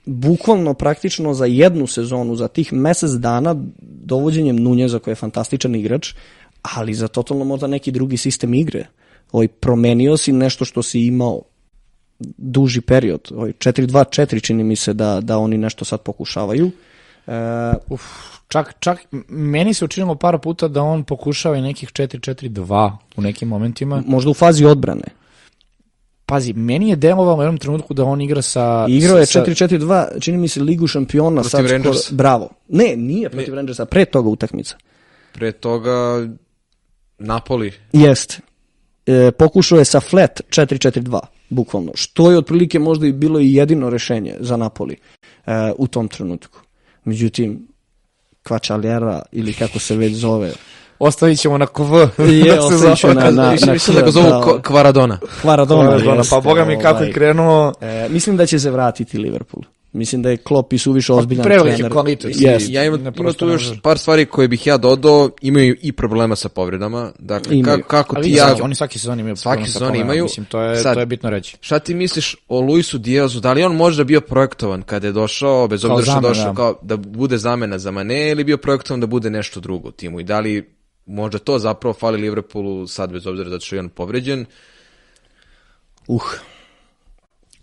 bukvalno praktično za jednu sezonu, za tih mesec dana, dovođenjem Nunjeza koji je fantastičan igrač, ali za totalno možda neki drugi sistem igre. Ovaj, promenio si nešto što si imao duži period. Ovaj, 4-2-4 čini mi se da, da oni nešto sad pokušavaju. E, Uf, čak, čak, meni se učinilo par puta da on pokušava i nekih 4-4-2 u nekim momentima. možda u fazi odbrane. Pazi, meni je delovalo u jednom trenutku da on igra sa... Igrao je sa- 4-4-2, čini mi se Ligu šampiona. Protiv sad skoro- Rangersa. Bravo. Ne, nije protiv Rangersa, pre toga utakmica. Pre toga Napoli. Jest. E, pokušao je sa flat 4-4-2, bukvalno. Što je otprilike možda i bilo i jedino rešenje za Napoli e, u tom trenutku. Međutim, Kvačaljera ili kako se već zove, Ostavit ćemo na KV. Je, da ostavit zove. na- na- Mislim, na mislim da ga zovu da. Ko- Kvaradona. Kvaradona. Maradona, jeste, pa boga mi kako je ovaj. krenuo... E, mislim da će se vratiti Liverpool. Mislim da je Klopp i suviše ozbiljan preveliki trener. kvalitet. Jest. Ja imam, ima tu još par stvari koje bih ja dodao, imaju i problema sa povredama. Dakle, Imaju. kako, kako Ali ti ja... svaki, oni svaki sezon imaju Svaki sezon problemom, imaju. Mislim, to je, Sad- to je bitno reći. Šta ti misliš o Luisu Diazu? Da li on možda bio projektovan kada je došao, bez obzira što došao kao da bude zamena za Mane ili bio projektovan da bude nešto drugo u timu? I da li možda to zapravo fali Liverpoolu sad bez obzira da što je on povređen? Uh,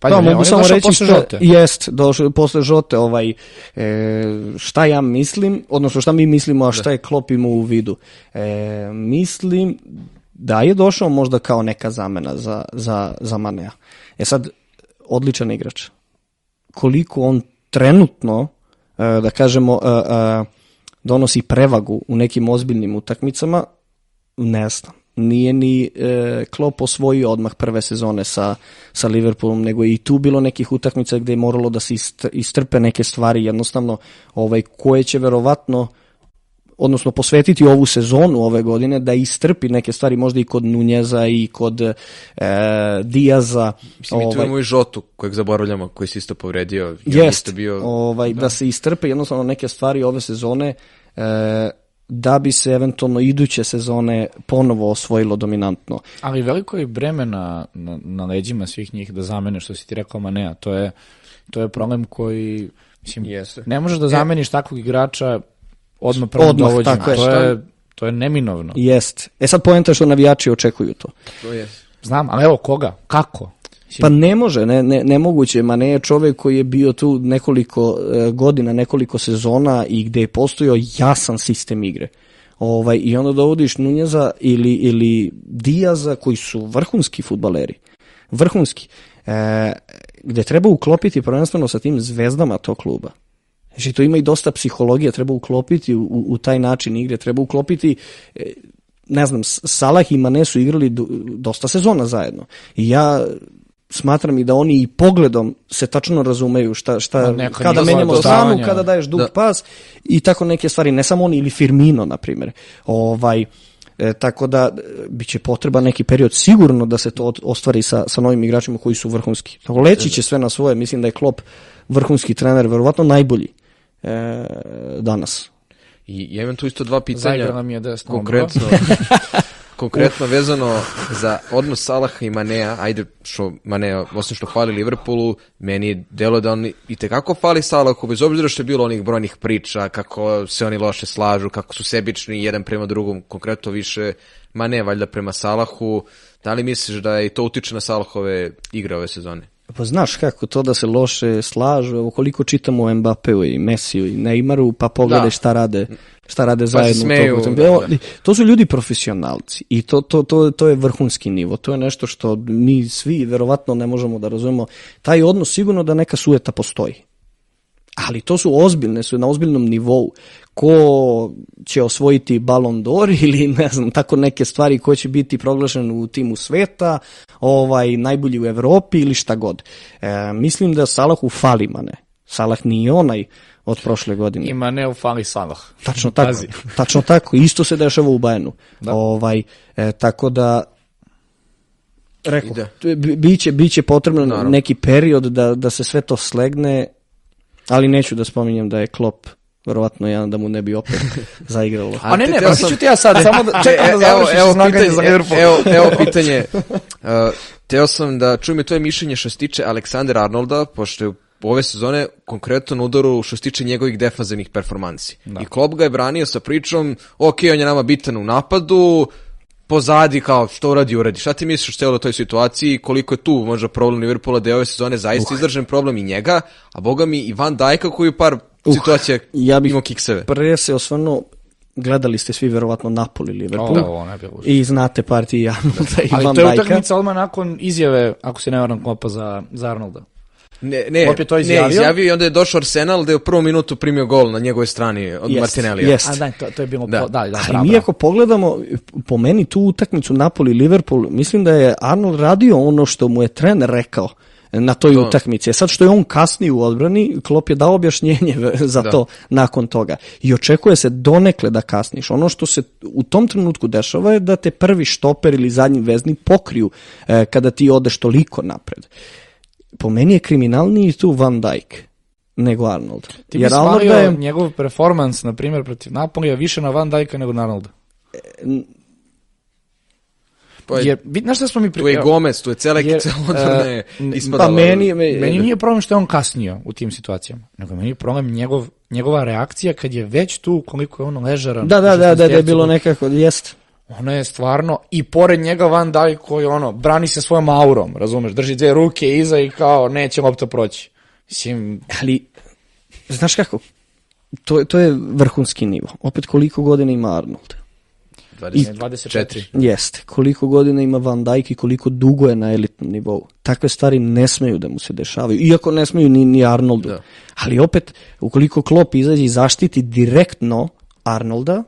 Pa da, mogu samo reći posle što, žote. jest, došao posle žote, ovaj, e, šta ja mislim, odnosno šta mi mislimo, a šta je Klopp imao u vidu. E, mislim da je došao možda kao neka zamena za, za, za Manea. E sad, odličan igrač. Koliko on trenutno, e, da kažemo, e, e, donosi prevagu u nekim ozbiljnim utakmicama, ne znam. Nije ni e, Klopp osvojio odmah prve sezone sa, sa Liverpoolom, nego je i tu bilo nekih utakmica gde je moralo da se ist- istrpe neke stvari, jednostavno ovaj, koje će verovatno odnosno posvetiti ovu sezonu ove godine da istrpi neke stvari možda i kod Nunjeza i kod e, Dijaza. Mislim, ovaj, i tu imamo i Žotu, kojeg zaboravljamo, koji se isto povredio. Jest, bio... ovaj, da. da se istrpe jednostavno neke stvari ove sezone e, da bi se eventualno iduće sezone ponovo osvojilo dominantno. Ali veliko je breme na, na, na leđima svih njih da zamene što si ti rekao Manea. To je, to je problem koji mislim, Jeste. ne možeš da e- zameniš e, takvog igrača odmah prvo dovođenjem. Tako je. To je, to je neminovno. Jest. E sad pojenta što navijači očekuju to. To je. Znam, ali evo koga? Kako? Pa ne može, ne, ne, nemoguće, ma ne je čovek koji je bio tu nekoliko e, godina, nekoliko sezona i gde je postojao jasan sistem igre. Ovaj, I onda dovodiš Nunjeza ili, ili Dijaza koji su vrhunski futbaleri. Vrhunski. E, gde treba uklopiti prvenstveno sa tim zvezdama tog kluba. Znači, to ima i dosta psihologije, treba uklopiti u, u, taj način igre, treba uklopiti e, ne znam, Salah i Mane su igrali dosta sezona zajedno. I ja smatram i da oni i pogledom se tačno razumeju šta, šta kada menjamo stranu, kada daješ dug da. pas i tako neke stvari, ne samo oni ili Firmino, na primjer. Ovaj, E, tako da e, biće potreba neki period sigurno da se to ostvari sa, sa novim igračima koji su vrhunski. Tako leći će sve na svoje, mislim da je Klopp vrhunski trener, verovatno najbolji e, danas. I ja imam tu isto dva pitanja. nam je desno. Konkretno, konkretno vezano za odnos Salaha i Manea, ajde što Manea, osim što fali Liverpoolu, meni delo da on i tekako fali Salahu, bez obzira što je bilo onih brojnih priča, kako se oni loše slažu, kako su sebični jedan prema drugom, konkretno više Mane valjda prema Salahu, da li misliš da je to utiče na Salahove igre ove sezone? Pa znaš kako to da se loše slažu, evo koliko čitamo o Mbappeu i Messiju i Neymaru, pa pogledaj da. šta rade šta rade pa zajedno smeju, u. Da, da. To su ljudi profesionalci i to, to, to, to je vrhunski nivo. To je nešto što mi svi verovatno ne možemo da razumemo. Taj odnos sigurno da neka sueta postoji. Ali to su ozbiljne, su na ozbiljnom nivou. Ko će osvojiti Ballon d'Or ili ne znam, tako neke stvari ko će biti proglašen u timu sveta, ovaj, najbolji u Evropi ili šta god. E, mislim da Salahu fali mane. Salah nije onaj od prošle godine. Ima ne u fali Salah. Tačno tako. tačno tako. Isto se dešava u Bajenu. Da. Ovaj, e, tako da Rekao, biće, biće potrebno Naravno. neki period da, da se sve to slegne, ali neću da spominjem da je Klopp verovatno jedan da mu ne bi opet zaigralo. A ne, ne, pa sam... ću ti ja sad, samo da čekam da završiš evo, evo, pitanje, za Liverpool. Evo, evo pitanje. Uh, teo sam da čujem tvoje mišljenje što se tiče Aleksandra Arnolda, pošto je ove sezone konkretno na udaru što se tiče njegovih defanzivnih performansi. Da. I Klopp ga je branio sa pričom, ok, on je nama bitan u napadu, pozadi kao što uradi, uradi. Šta ti misliš što je u toj situaciji, koliko je tu možda problem Liverpoola da je ove sezone zaista uh. izdržan problem i njega, a boga mi i Van Dijka koji par uh. situacija ja bih imao kikseve. Pre se osvrnuo gledali ste svi verovatno Napoli Liverpool. da, ovo ne bilo I znate partiju Arnolda i Van Dijka. Ali to je utakmica odmah nakon izjave, ako se ne varam, kopa za, za Arnolda. Ne, ne, je to izjavio. ne, izjavio i onda je došao Arsenal da je u prvom minutu primio gol na njegovoj strani od yes, Martinellija. Yes. A da, to, to je bilo... Da. Po, da, da, Ali mi ako pogledamo, po meni tu utakmicu Napoli-Liverpool, mislim da je Arnold radio ono što mu je trener rekao na toj to. utakmici. E sad što je on kasni u odbrani, Klop je dao objašnjenje za da. to nakon toga. I očekuje se donekle da kasniš. Ono što se u tom trenutku dešava je da te prvi štoper ili zadnji vezni pokriju eh, kada ti odeš toliko napred po meni je kriminalniji tu Van Dijk nego Arnold. Ti bi smario je... njegov performans, na primjer, protiv Napolija više na Van Dijka nego na Arnolda? Pa je, jer, znaš šta smo mi... Pri... Tu je Gomez, tu je cele, jer, celodrne uh, ispadalo. Pa meni, me, meni nije problem što je on kasnio u tim situacijama, nego meni je problem njegov, njegova reakcija kad je već tu koliko je on ležaran. Da, da, da, da, da je bilo nekako, jest. Ono je stvarno, i pored njega Van Dijk koji ono, brani se svojom aurom, razumeš, drži dve ruke iza i kao, neće lopta proći. Mislim, ali, znaš kako, to, to je vrhunski nivo. Opet koliko godina ima Arnold? 20, I, 24. Jeste. Koliko godina ima Van Dijk i koliko dugo je na elitnom nivou. Takve stvari ne smeju da mu se dešavaju. Iako ne smeju ni, ni Arnoldu. Da. Ali opet, ukoliko Klopp izađe i zaštiti direktno Arnolda,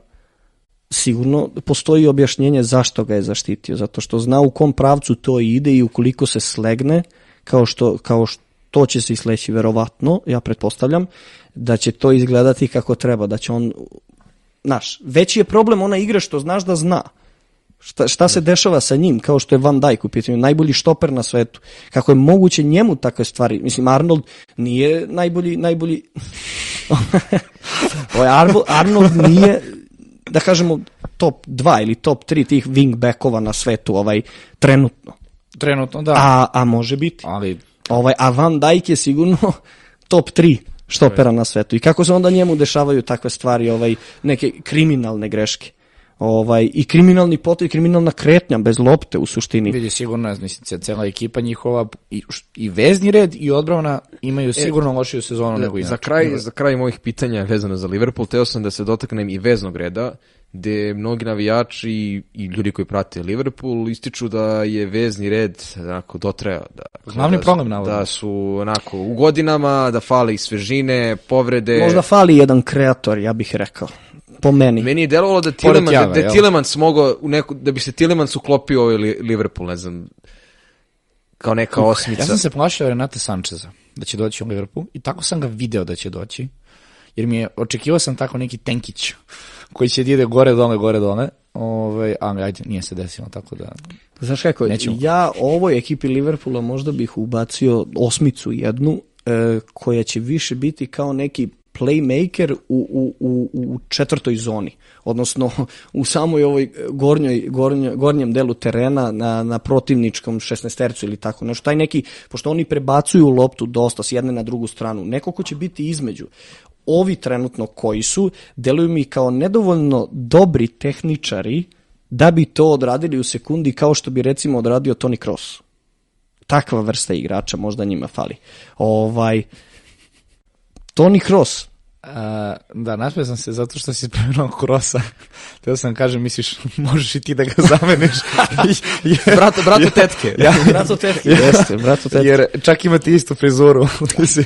sigurno postoji objašnjenje zašto ga je zaštitio, zato što zna u kom pravcu to ide i ukoliko se slegne, kao što, kao što će se isleći verovatno, ja pretpostavljam, da će to izgledati kako treba, da će on znaš, veći je problem ona igra što znaš da zna. Šta, šta se dešava sa njim, kao što je Van Dijk u pitanju, najbolji štoper na svetu. Kako je moguće njemu takve stvari? Mislim, Arnold nije najbolji, najbolji... Arnold nije, da kažemo, top 2 ili top 3 tih wingbackova na svetu ovaj, trenutno. Trenutno, da. A, a može biti. Ali, Ovaj, a Van Dijk je sigurno top 3 štopera na svetu. I kako se onda njemu dešavaju takve stvari, ovaj, neke kriminalne greške. Ovaj, I kriminalni potez, kriminalna kretnja bez lopte u suštini. vidi sigurno, mislim, ce- cela ekipa njihova, i, i vezni red i odbrana imaju sigurno lošiju sezonu nego inače. Za kraj, za kraj mojih pitanja vezano za Liverpool, teo sam da se dotaknem i veznog reda, gde mnogi navijači i, ljudi koji prate Liverpool ističu da je vezni red onako dotrajao. Da, Glavni da, problem, navodno. Da su onako u godinama, da fale i svežine, povrede. Možda fali jedan kreator, ja bih rekao. Po meni. Meni je delovalo da Pored Tilemans, da, da? Tilemans mogao u neku, da bi se Tilemans uklopio u ovaj Li- Liverpool, ne znam, kao neka osmica. Ja sam se plašio Renate Sančeza da će doći u Liverpool i tako sam ga video da će doći. Jer mi je, očekivao sam tako neki tenkić koji će da ide gore dole, gore dole. Ove, ali ajde, nije se desilo, tako da... Znaš kako, Nećemo. ja ovoj ekipi Liverpoola možda bih ubacio osmicu jednu, e, koja će više biti kao neki playmaker u, u, u, u četvrtoj zoni, odnosno u samoj ovoj gornjoj, gornjoj, gornjem delu terena na, na protivničkom 16 tercu ili tako nešto. Taj neki, pošto oni prebacuju loptu dosta s jedne na drugu stranu, neko ko će biti između. Ovi trenutno koji su, deluju mi kao nedovoljno dobri tehničari da bi to odradili u sekundi kao što bi recimo odradio Toni Kroos. Takva vrsta igrača možda njima fali. Ovaj, Toni Kroos, A, da, nasmeo sam se zato što si spomenuo Krosa. Teo sam kažem, misliš, možeš i ti da ga zameniš. jer, Brato, brato tetke. ja, brato tetke, jeste, brato tetke. jer čak imate istu frizuru. Mislim,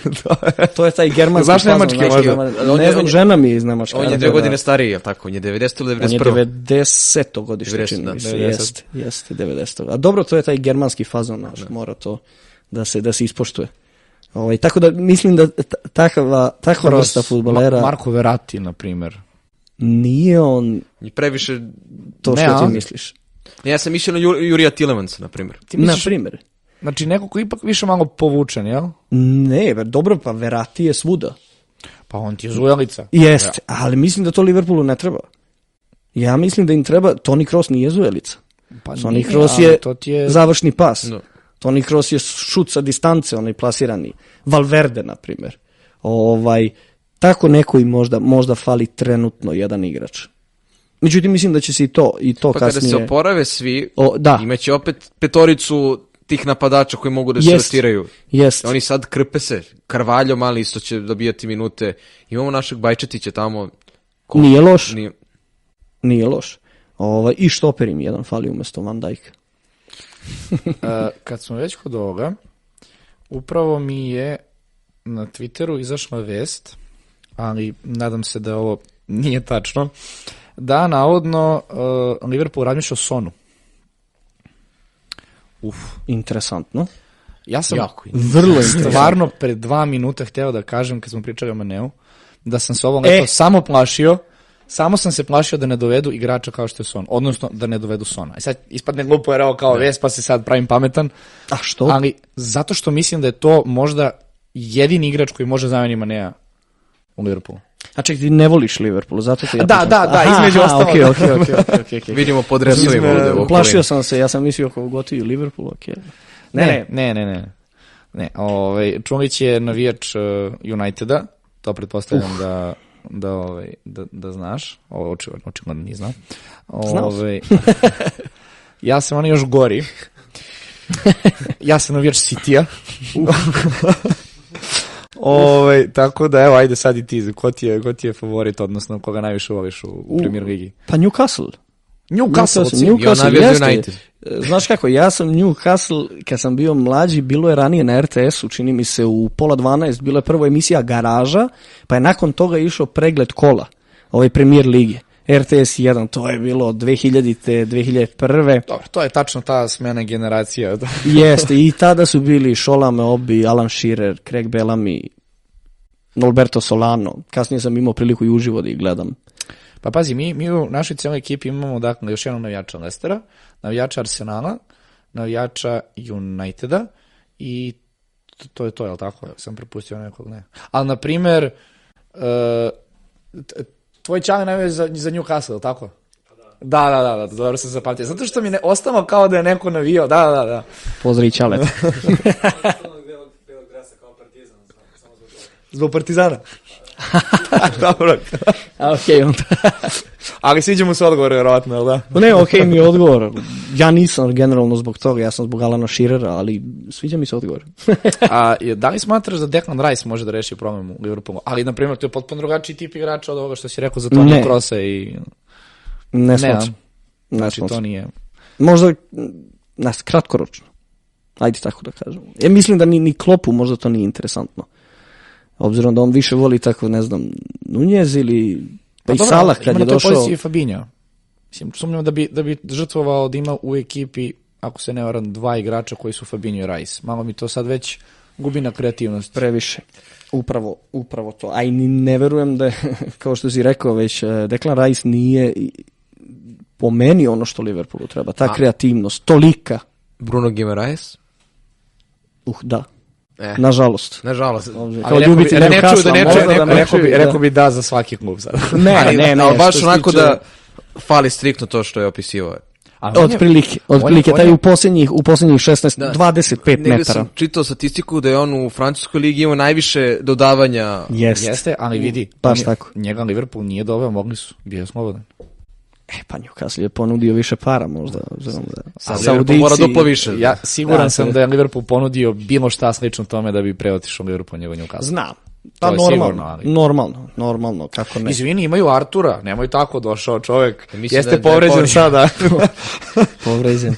to je- taj germanski Znaš fazon, nemački možda? On je- on žena mi je iz Nemačke. On je da, dve da, godine da. stariji, je li tako? On je 90 ili On je 91. 90. godište, 90, čini da, mi se. 90. Jeste, jeste, 90. A dobro, to je taj germanski fazon, naš, mora to da se, da se ispoštuje. Ovaj, tako da mislim da takva, takva vrsta futbolera Ma- Marko Verratti, na primjer. nije on I previše... to Ne, što a? ti misliš. Ne, ja sam mislio na Ju- Jurija Tilemansa, na primjer. Ti Na misliš, primjer. znači neko ko je ipak više malo povučen, jel? Ne, ver, dobro, pa Verati je svuda. Pa on ti je zujelica. Jeste, ali mislim da to Liverpoolu ne treba. Ja mislim da im treba, Toni Kroos nije zuelica. Pa Toni Kroos je to ti je... završni pas. Da. Toni Kroos je šut sa distance, onaj plasirani. Valverde, na primjer. Ovaj, tako neko i možda, možda fali trenutno jedan igrač. Međutim, mislim da će se i to, i to Pa kada kasnije... se oporave svi, O, da. imaće opet petoricu tih napadača koji mogu da se rotiraju. Jest. Oni sad krpe se. Karvaljo mali isto će dobijati minute. Imamo našeg Bajčetića tamo. Ko- Nije loš. Nije. Nije loš. Ovaj, I štoper im jedan fali umesto Van Dijk. E, kad smo već kod ovoga, upravo mi je na Twitteru izašla vest, ali nadam se da ovo nije tačno, da navodno uh, Liverpool razmišlja o Sonu. Uf. Interesantno. Ja sam Jako Vrlo stvarno pred dva minuta hteo da kažem, kad smo pričali o Maneu, da sam se ovo leto E. samo plašio, samo sam se plašio da ne dovedu igrača kao što je Son, odnosno da ne dovedu Sona. I sad ispadne glupo jer ovo kao vest, pa se sad pravim pametan, A što? ali zato što mislim da je to možda jedini igrač koji može zameniti Manea u Liverpoolu. A ček, ti ne voliš Liverpool, zato te ja Da, da, da, Aha, između okej, okej, okej, okej, okej, okej. Vidimo pod resovima ovde. Plašio sam se, ja sam mislio ako gotovi Liverpool, okej. Ne, ne, ne, ne, ne. ne ovaj, Čulić je navijač uh, Uniteda, to pretpostavljam da da ovaj da, da znaš, ovo očigledno očigledno nije znao. Sam. Ovaj ja sam on još gori. ja sam navijač Citya. Ovaj tako da evo ajde sad i ti, ko ti je ko ti je favorit odnosno koga najviše voliš u, u Premier ligi? Pa Newcastle. Newcastle, Newcastle, Newcastle. Newcastle jeste. United. Znaš kako, ja sam Newcastle, kad sam bio mlađi, bilo je ranije na RTS-u, čini mi se u pola 12, bila je prvo emisija Garaža, pa je nakon toga išao pregled kola, ovaj premier lige. RTS 1, to je bilo od 2000-te, 2001. Dobro, to je tačno ta smena generacija. Jeste, i tada su bili Šolame Obi, Alan Shearer, Craig Bellamy, Norberto Solano. Kasnije sam imao priliku i uživo da ih gledam. Pa pazi, mi, mi u našoj cijeloj ekipi imamo dakle još jednog navijača Lestera, navijača Arsenala, navijača Uniteda i to, to je to, je li tako? Sam propustio nekog, ne. Ali, na primer, uh, tvoj čale navio za, za Newcastle, je li tako? Da, da, da, da, dobro sam zapamtio. Zato što mi ne ostalo kao da je neko navio, da, da, da. Pozdrav Čalet. Zbog Partizana. dobro. A, okej, onda. Ali sviđa mu se odgovor, vjerovatno, jel da? Ne, okej mi je odgovor. Ja nisam generalno zbog toga, ja sam zbog Alana Shearera, ali sviđa mi se odgovor. A da li smatraš da Declan Rice može da reši problem u Liverpoolu? Ali, na primjer, to je potpuno drugačiji tip igrača od ovoga što si rekao za Toni Ne. Krosa i... Ne smatram. Ne Znači, to nije... Možda, nas, kratkoročno. Ajde tako da kažem. Ja mislim da ni, ni Klopu možda to nije interesantno. Obzirom da on više voli tako, ne znam, Nunjez ili pa, i Salah kad ima je na toj došao. poziciji i Fabinho. Mislim, sumnjam da bi, da bi žrtvovao da ima u ekipi, ako se ne varam, dva igrača koji su Fabinho i Rice. Malo mi to sad već gubi na kreativnost. Previše. Upravo, upravo to. A i ne verujem da je, kao što si rekao već, eh, Declan Rice nije po meni ono što Liverpoolu treba. Ta kreativnost, tolika. Bruno Guimaraes? Uh, da. E, Nažalost. nažalost. Ali Kao ljubitelj ne čuju da Newcastle, ne možda čuju, da ne- ne rekao bi, čuju, rekao bi da za svaki klub sad. Ne, Ali- ne, ne. ali baš onako tiče- da fali striktno to što je opisivao. Je- Otprilike, on je- taj u posljednjih, u posljednjih 16, Da. 25 Negde metara. sam čitao statistiku da je on u francuskoj ligi imao najviše dodavanja. Jest. Jeste, ali vidi, Baš tako. njega Liverpool nije doveo, mogli su, bio je slobodan. E, pa Newcastle je ponudio više para možda. Obzirom da Sad Liverpool mora duplo više. Ja siguran Da, sam se- da je Liverpool ponudio bilo šta slično tome da bi preotišao Liverpool njegov Newcastle. Znam. To Pa je normalno, sigurno, ali- normalno, normalno, kako ne. Izvini, imaju Artura, nemoj tako došao čovjek. Ja mislim Jeste da je- da je povređen povređen. sada. Povređen.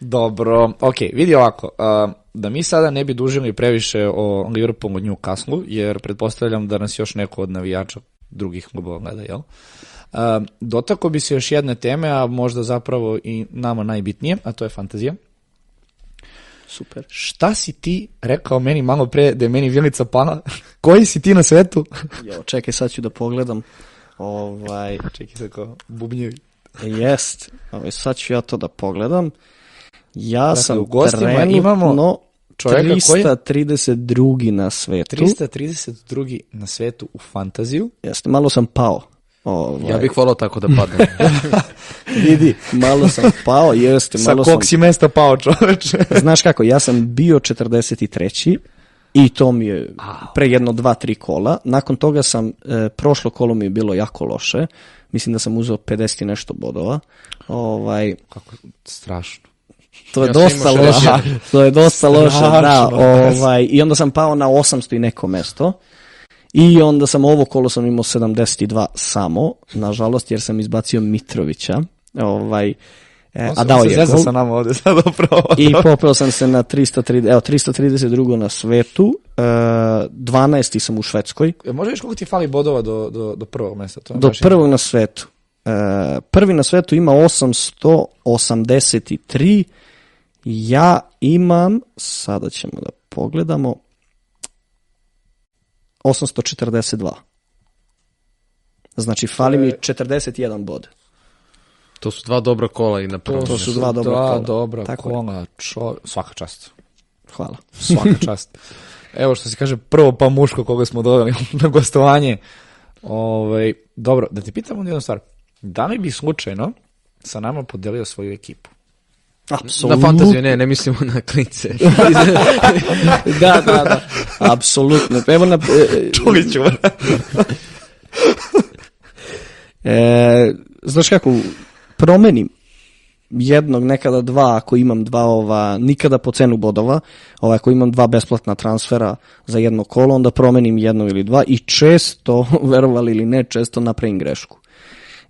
Dobro, ok, vidi ovako, uh, da mi sada ne bi dužili previše o Liverpoolu i Newcastle, jer pretpostavljam da nas još neko od navijača drugih klubova gleda, jel? Dotako bi se još jedne teme, a možda zapravo i nama najbitnije, a to je fantazija. Super. Šta si ti rekao meni malo pre da je meni vilica pala? Koji si ti na svetu? Jo, čekaj, sad ću da pogledam. Ovaj, Čekaj se kao bubnjevi. jest. Ovaj, sad ću ja to da pogledam. Ja sam u gostima trenutno imamo koji je- 332. na svetu. 332. na svetu u fantaziju. Jeste, malo sam pao. Ovaj, Ja bih volao tako da padne. Vidi, malo sam pao, jeste, sa malo sam... kog si mesta pao čoveče. Znaš kako, ja sam bio 43. I to mi je pre jedno dva, tri kola. Nakon toga sam, e, prošlo kolo mi je bilo jako loše. Mislim da sam uzeo 50 i nešto bodova. Ovaj, Kako strašno. to je Ja dosta loše. 60. To je dosta loše, da. Strašno. Ovaj, I onda sam pao na 800 i neko mesto. I onda sam ovo kolo sam imao 72 samo, nažalost, jer sam izbacio Mitrovića. Ovaj, e, a dao je gol. sa nama ovde sad upravo. I popeo sam se na 330, evo, 332 na svetu, e, 12. sam u Švedskoj, E, Može viš koliko ti fali bodova do, do, do prvog mesta? To do prvog na svetu. E, prvi na svetu ima 883, ja imam, sada ćemo da pogledamo, 842. Znači, fali mi 41 bod. to su dva dobra kola i na prvom. To su dva dobra dva kola. dobra Tako kola. Čo... Svaka čast. Hvala. Svaka čast. Evo što se kaže, prvo pa muško koga smo doveli na gostovanje. Ovaj, dobro, da te pitam onda jednu stvar. Da li bi slučajno sa nama podelio svoju ekipu? Na Apsolutno. fantaziju, ne, ne mislimo na klince. da, da, da. Apsolutno. Evo na... e, Čuli ću. E, znaš kako, promenim jednog, nekada dva, ako imam dva ova, nikada po cenu bodova, ovaj, ako imam dva besplatna transfera za jedno kolo, onda promenim jedno ili dva i često, verovali ili ne, često napravim grešku.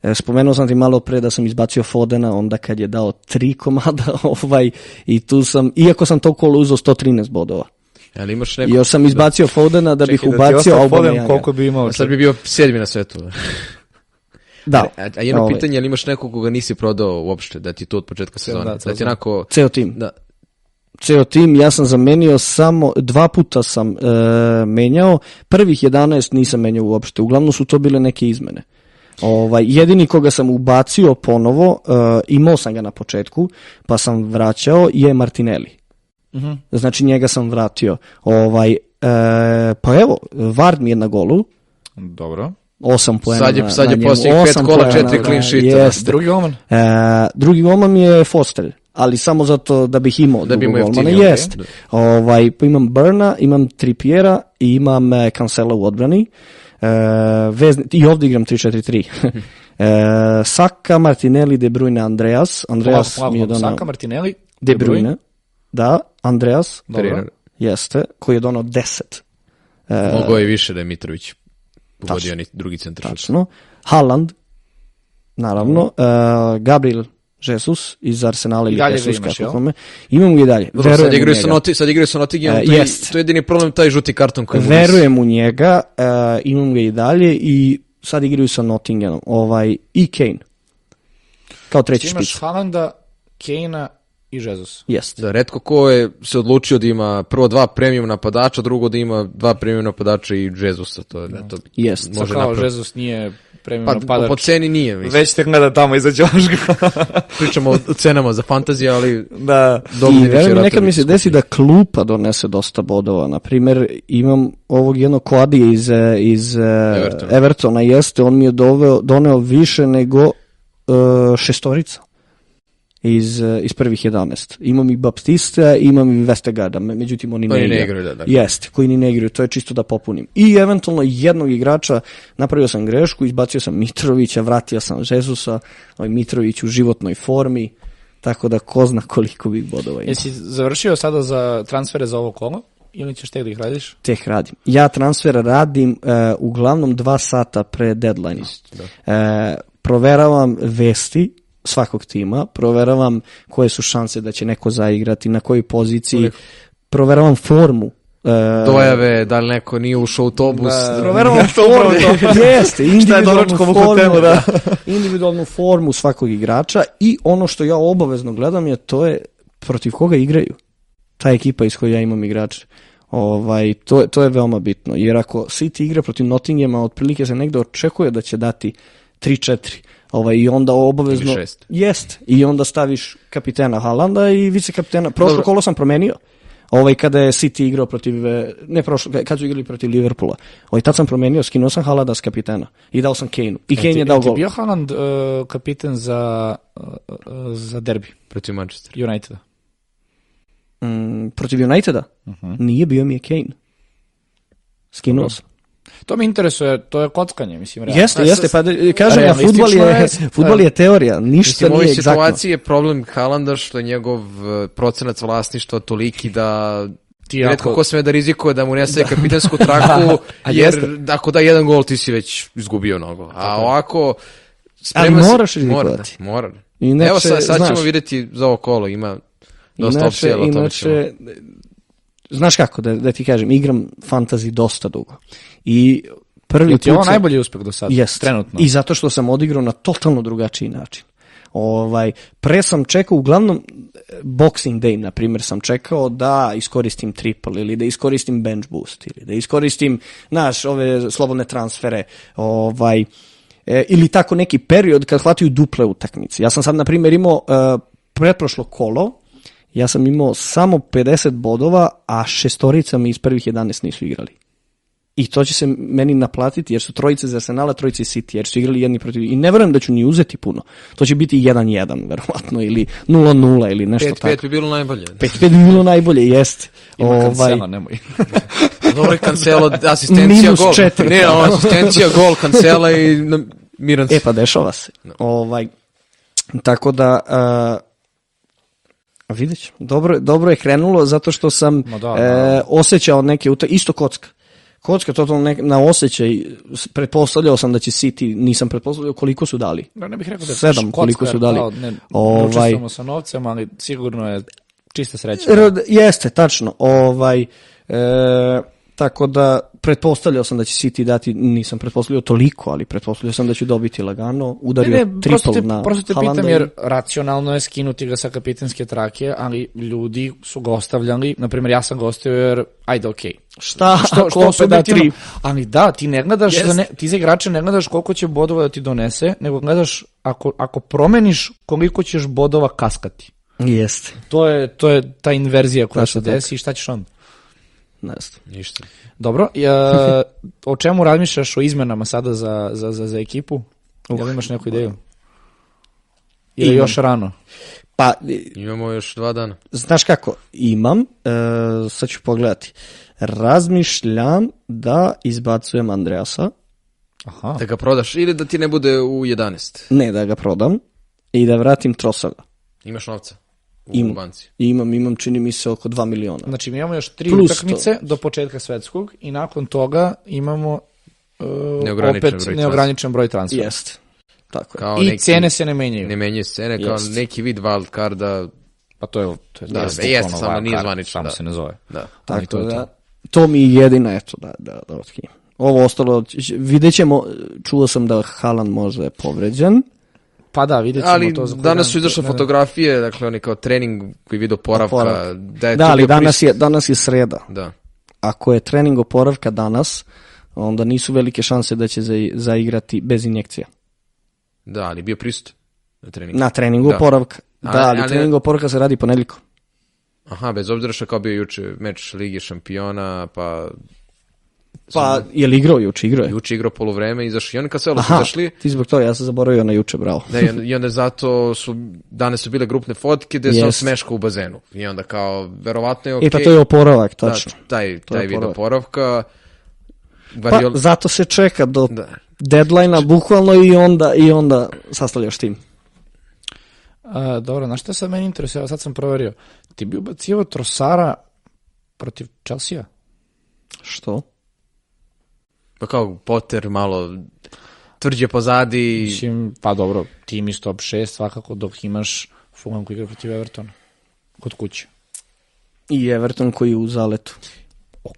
E, spomenuo sam ti malo pre da sam izbacio Fodena onda kad je dao tri komada ovaj, i tu sam, iako sam to kolo uzeo 113 bodova. Ali imaš I neko... još sam izbacio Fodena da bih Čekaj, da ubacio ostao Foden, Aubameyanga. koliko bi imao? Sad bi bio sedmi na svetu. Da. A, a jedno Ovaj, pitanje, je li imaš nekog koga nisi prodao uopšte, da ti to od početka sezone? da, Da, ti onako... Ceo tim. Da, ceo tim, ja sam zamenio samo, dva puta sam e, menjao, prvih 11 nisam menjao uopšte, uglavnom su to bile neke izmene. Ovaj, jedini koga sam ubacio ponovo, uh, imao sam ga na početku, pa sam vraćao, je Martinelli. Mhm. Znači njega sam vratio. Ovaj, e, pa evo, Vard mi je na golu, Dobro. osam poena Sad je- na- sad je posljednjih pet osam kola, poena, četiri da, clean sheeta, jeste. Drugi golman? E, drugi golman je Foster, ali samo zato da bih imao Da bi imao golmana. Jest. Ovaj, pa imam Burna, imam Trippiera i imam Cancela u odbrani. E, vezni, I ovdje igram 3-4-3. e, Saka, Martinelli, De Bruyne, Andreas. Andreas Polako, mi je donao... Saka, Martinelli, De Bruyne. Da, Andreas. Dobro. Jeste, koji je donao 10. E, Mogao je više da je Mitrović pogodio ni drugi centar. tačno. Haaland, naravno. E, Gabriel Jesus iz Arsenala I ili Jesus, imaš, kako kome. Imam ga i dalje. Dobro, sad igraju sa. Noti, sad igraju sa Nottingham, E, to, je, to je jedini problem taj žuti karton koji Verujem u njega, e, imam ga i dalje i sad igraju sa Nottinghamom. Ovaj, I Kane. Kao treći imaš špic. Haalanda, Kane-a i Jesus. Jest. Da, redko ko je se odlučio da ima prvo dva premium napadača, drugo da ima dva premium napadača i Jezusa, to je to Jest. Može kao napraviti. Jesus nije premium Pa napadač. po ceni nije, mislim. Već te gleda tamo iza Ćoška. Pričamo o cenama za fantaziju, ali da. dobri I verujem, nekad mi se desi da klupa donese dosta bodova. Na primjer, imam ovog jednog Koadije iz, iz e, Evertona. Evertona, jeste, on mi je doveo, doneo više nego e, šestorica iz, e, iz prvih 11. Imam i Baptista, imam i Vestegarda, me- međutim oni ne, ne igraju. da, da. Jeste, koji ni ne igraju, to je čisto da popunim. I eventualno jednog igrača, napravio sam grešku, izbacio sam Mitrovića, vratio sam Žezusa, ovaj Mitrović u životnoj formi, tako da ko zna koliko bih bodova ima. Jesi završio sada za transfere za ovo kolo? Ili ćeš tek da ih radiš? Teh radim. Ja transfer radim e, uglavnom dva sata pre deadline e, proveravam vesti svakog tima, proveravam koje su šanse da će neko zaigrati, na kojoj poziciji, proveravam formu. E, dojave, da li neko nije ušao u autobus. Da. Proveravam Upravo formu, jeste, individualnu formu, hotelu, da. individualnu formu svakog igrača i ono što ja obavezno gledam je to je protiv koga igraju ta ekipa iz koje ja imam igrače. Ovaj, to, to je veoma bitno, jer ako City igra protiv Nottinghama, otprilike se negde očekuje da će dati 3-4, ovaj, i onda obavezno... Ili šest. Jest, i onda staviš kapitena Halanda i vice kapitena. Prošlo Dobro. kolo sam promenio. Ovaj kada je City igrao protiv e, ne prošlo kad su igrali protiv Liverpoola. Ovaj tad sam promenio, skinuo sam Halanda s kapitena i dao sam Kane. I Kane je dao Ti gol. bio Haaland uh, kapiten za, uh, uh, za derbi Protiv Manchester. Uniteda? Mm, protiv Uniteda? Mhm. Nije bio mi je Kane. Skinuo sam. To me interesuje, to je kockanje, mislim. realno. Jeste, E, jeste, pa da- kažem ja, futbol je, je- futbol je teorija, ništa Mislim, u ovoj nije egzaktno. situaciji je problem Halanda što je njegov e, procenac vlasništva toliki da Ti Redko ako- ko sme da rizikuje da mu nestaje kapitensku traku, A jer jeste. ako da jedan gol ti si već izgubio mnogo. A ovako... Ali moraš mora, rizikovati. da, mora. Inače, Evo sad, sad znaš- ćemo vidjeti za ovo kolo, ima dosta Inače, opcija, inače, znaš kako, da, da ti kažem, igram fantasy dosta dugo. I prvi ti je ovo put najbolji uspeh do sada? Jest. Trenutno. I zato što sam odigrao na totalno drugačiji način. Ovaj, pre sam čekao, uglavnom, Boxing Day, na primjer, sam čekao da iskoristim triple ili da iskoristim bench boost ili da iskoristim, naš, ove slobodne transfere, ovaj, e, ili tako neki period kad hvataju duple utakmice. Ja sam sad, na primjer, imao e, pretprošlo kolo, ja sam imao samo 50 bodova, a šestorica mi iz prvih 11 nisu igrali. I to će se meni naplatiti jer su trojice za Arsenala, trojice City, jer su igrali jedni protiv... I ne verujem da ću ni uzeti puno. To će biti 1-1, verovatno, ili 0-0 ili nešto 5-5 tako. bi bilo najbolje. 5-5 bi bilo najbolje, jeste. Ima Ovaj, kancela, nemoj. Dobro je Cancelo, asistencija Minus gol. četiri. Ne, ono, asistencija gol Cancela i miran. E pa dešava se. Ovaj, tako da, uh, vidjet ćemo. Dobro, dobro je krenulo zato što sam Ma da, e, naravno. osjećao neke, isto kocka. Kocka totalno nek, na osjećaj, pretpostavljao sam da će City, nisam pretpostavljao koliko su dali. Da, ne bih rekao da je Sedam, baš koliko su dali. kao, Ne, ne Ovaj- sa novcem, ali sigurno je čista sreća. Jeste, tačno. Ovaj, e, Tako da pretpostavljao sam da će City dati, nisam pretpostavljao toliko, ali pretpostavljao sam da će dobiti lagano, udario Ne, ne, prosto triple te, na prosto te Haalanda pitam jer racionalno je skinuti ga sa kapitanske trake, ali ljudi su ga ostavljali, na primjer ja sam ga ostavio jer, ajde okej. Šta, Što, ako što opet da tri? ali da, ti ne gledaš, Jest. za ne, ti za igrača ne gledaš koliko će bodova da ti donese, nego gledaš ako, ako promeniš koliko ćeš bodova kaskati. Jeste, To je, to je ta inverzija koja Tačno se tako. desi i šta ćeš onda? Ne znam. Ništa. Dobro, ja, o čemu razmišljaš o izmenama sada za, za, za, za ekipu? Jel imaš neku ideju? Ili Imam. još rano? Pa, Imamo još dva dana. znaš kako, imam, e, sad ću pogledati. Razmišljam da izbacujem Andreasa, Aha. Da ga prodaš ili da ti ne bude u 11. ne da ga prodam, i da vratim Trosada. Imaš novca Imam. banci. Imam, imam, čini mi se, oko 2 miliona. Znači, mi imamo još tri Plus utakmice do početka svetskog i nakon toga imamo uh, Neograničen opet broj neograničen broj transfera. Jeste, tako je. Kao I neki, cene se ne menjaju. Ne menjaju scene, kao Jest. neki vid wild carda. Pa to je, to je Da, jeste jeste, samo nije zvanično, Samo da. se ne zove. Da. Ali to Tako je da, to. to mi je jedina, eto, da, da, da otkrijem. Ovo ostalo, vidjet ćemo, čuo sam da Haaland možda je povređen. Pa da, vidjet ćemo Ali to. koji danas dan. su izašle Ne, ne. fotografije, dakle oni kao trening koji vidi oporavka. Oporavak. Da, je Da, ali danas je, danas je sreda. Da. Ako je trening oporavka danas, onda nisu velike šanse da će za, zaigrati bez injekcija. Da, ali bio prisutan na treningu. Na treningu Da. oporavka. Da, Ali- ali, ali- trening oporavka se radi ponedjeljkom. Aha, bez obzira što kao bio juče meč Lige šampiona, pa Pa, je li igrao juče? Igrao je. juče igrao polovreme, izašli. I oni kad selo su Aha, izašli, ti zbog toga, ja sam zaboravio na juče, bravo. Da, i onda, zato su, danas su bile grupne fotke gde se on Jest. smeška u bazenu. I onda kao, verovatno je okej. E pa to je oporavak, tačno. Da, taj, To je taj vid oporavka. Pa Guardiola, zato se čeka do da. deadline-a bukvalno i onda, i onda sastavljaš tim. A, dobro, znaš šta sad meni interesuje? Sad sam proverio. Ti bi ubacio Trosara protiv Chelsea-a? Što? Pa kao Potter malo tvrđe pozadi. Mislim, pa dobro, tim iz top 6 svakako dok imaš Fulham koji igra protiv Evertona. Kod kuće. I Everton koji je u zaletu.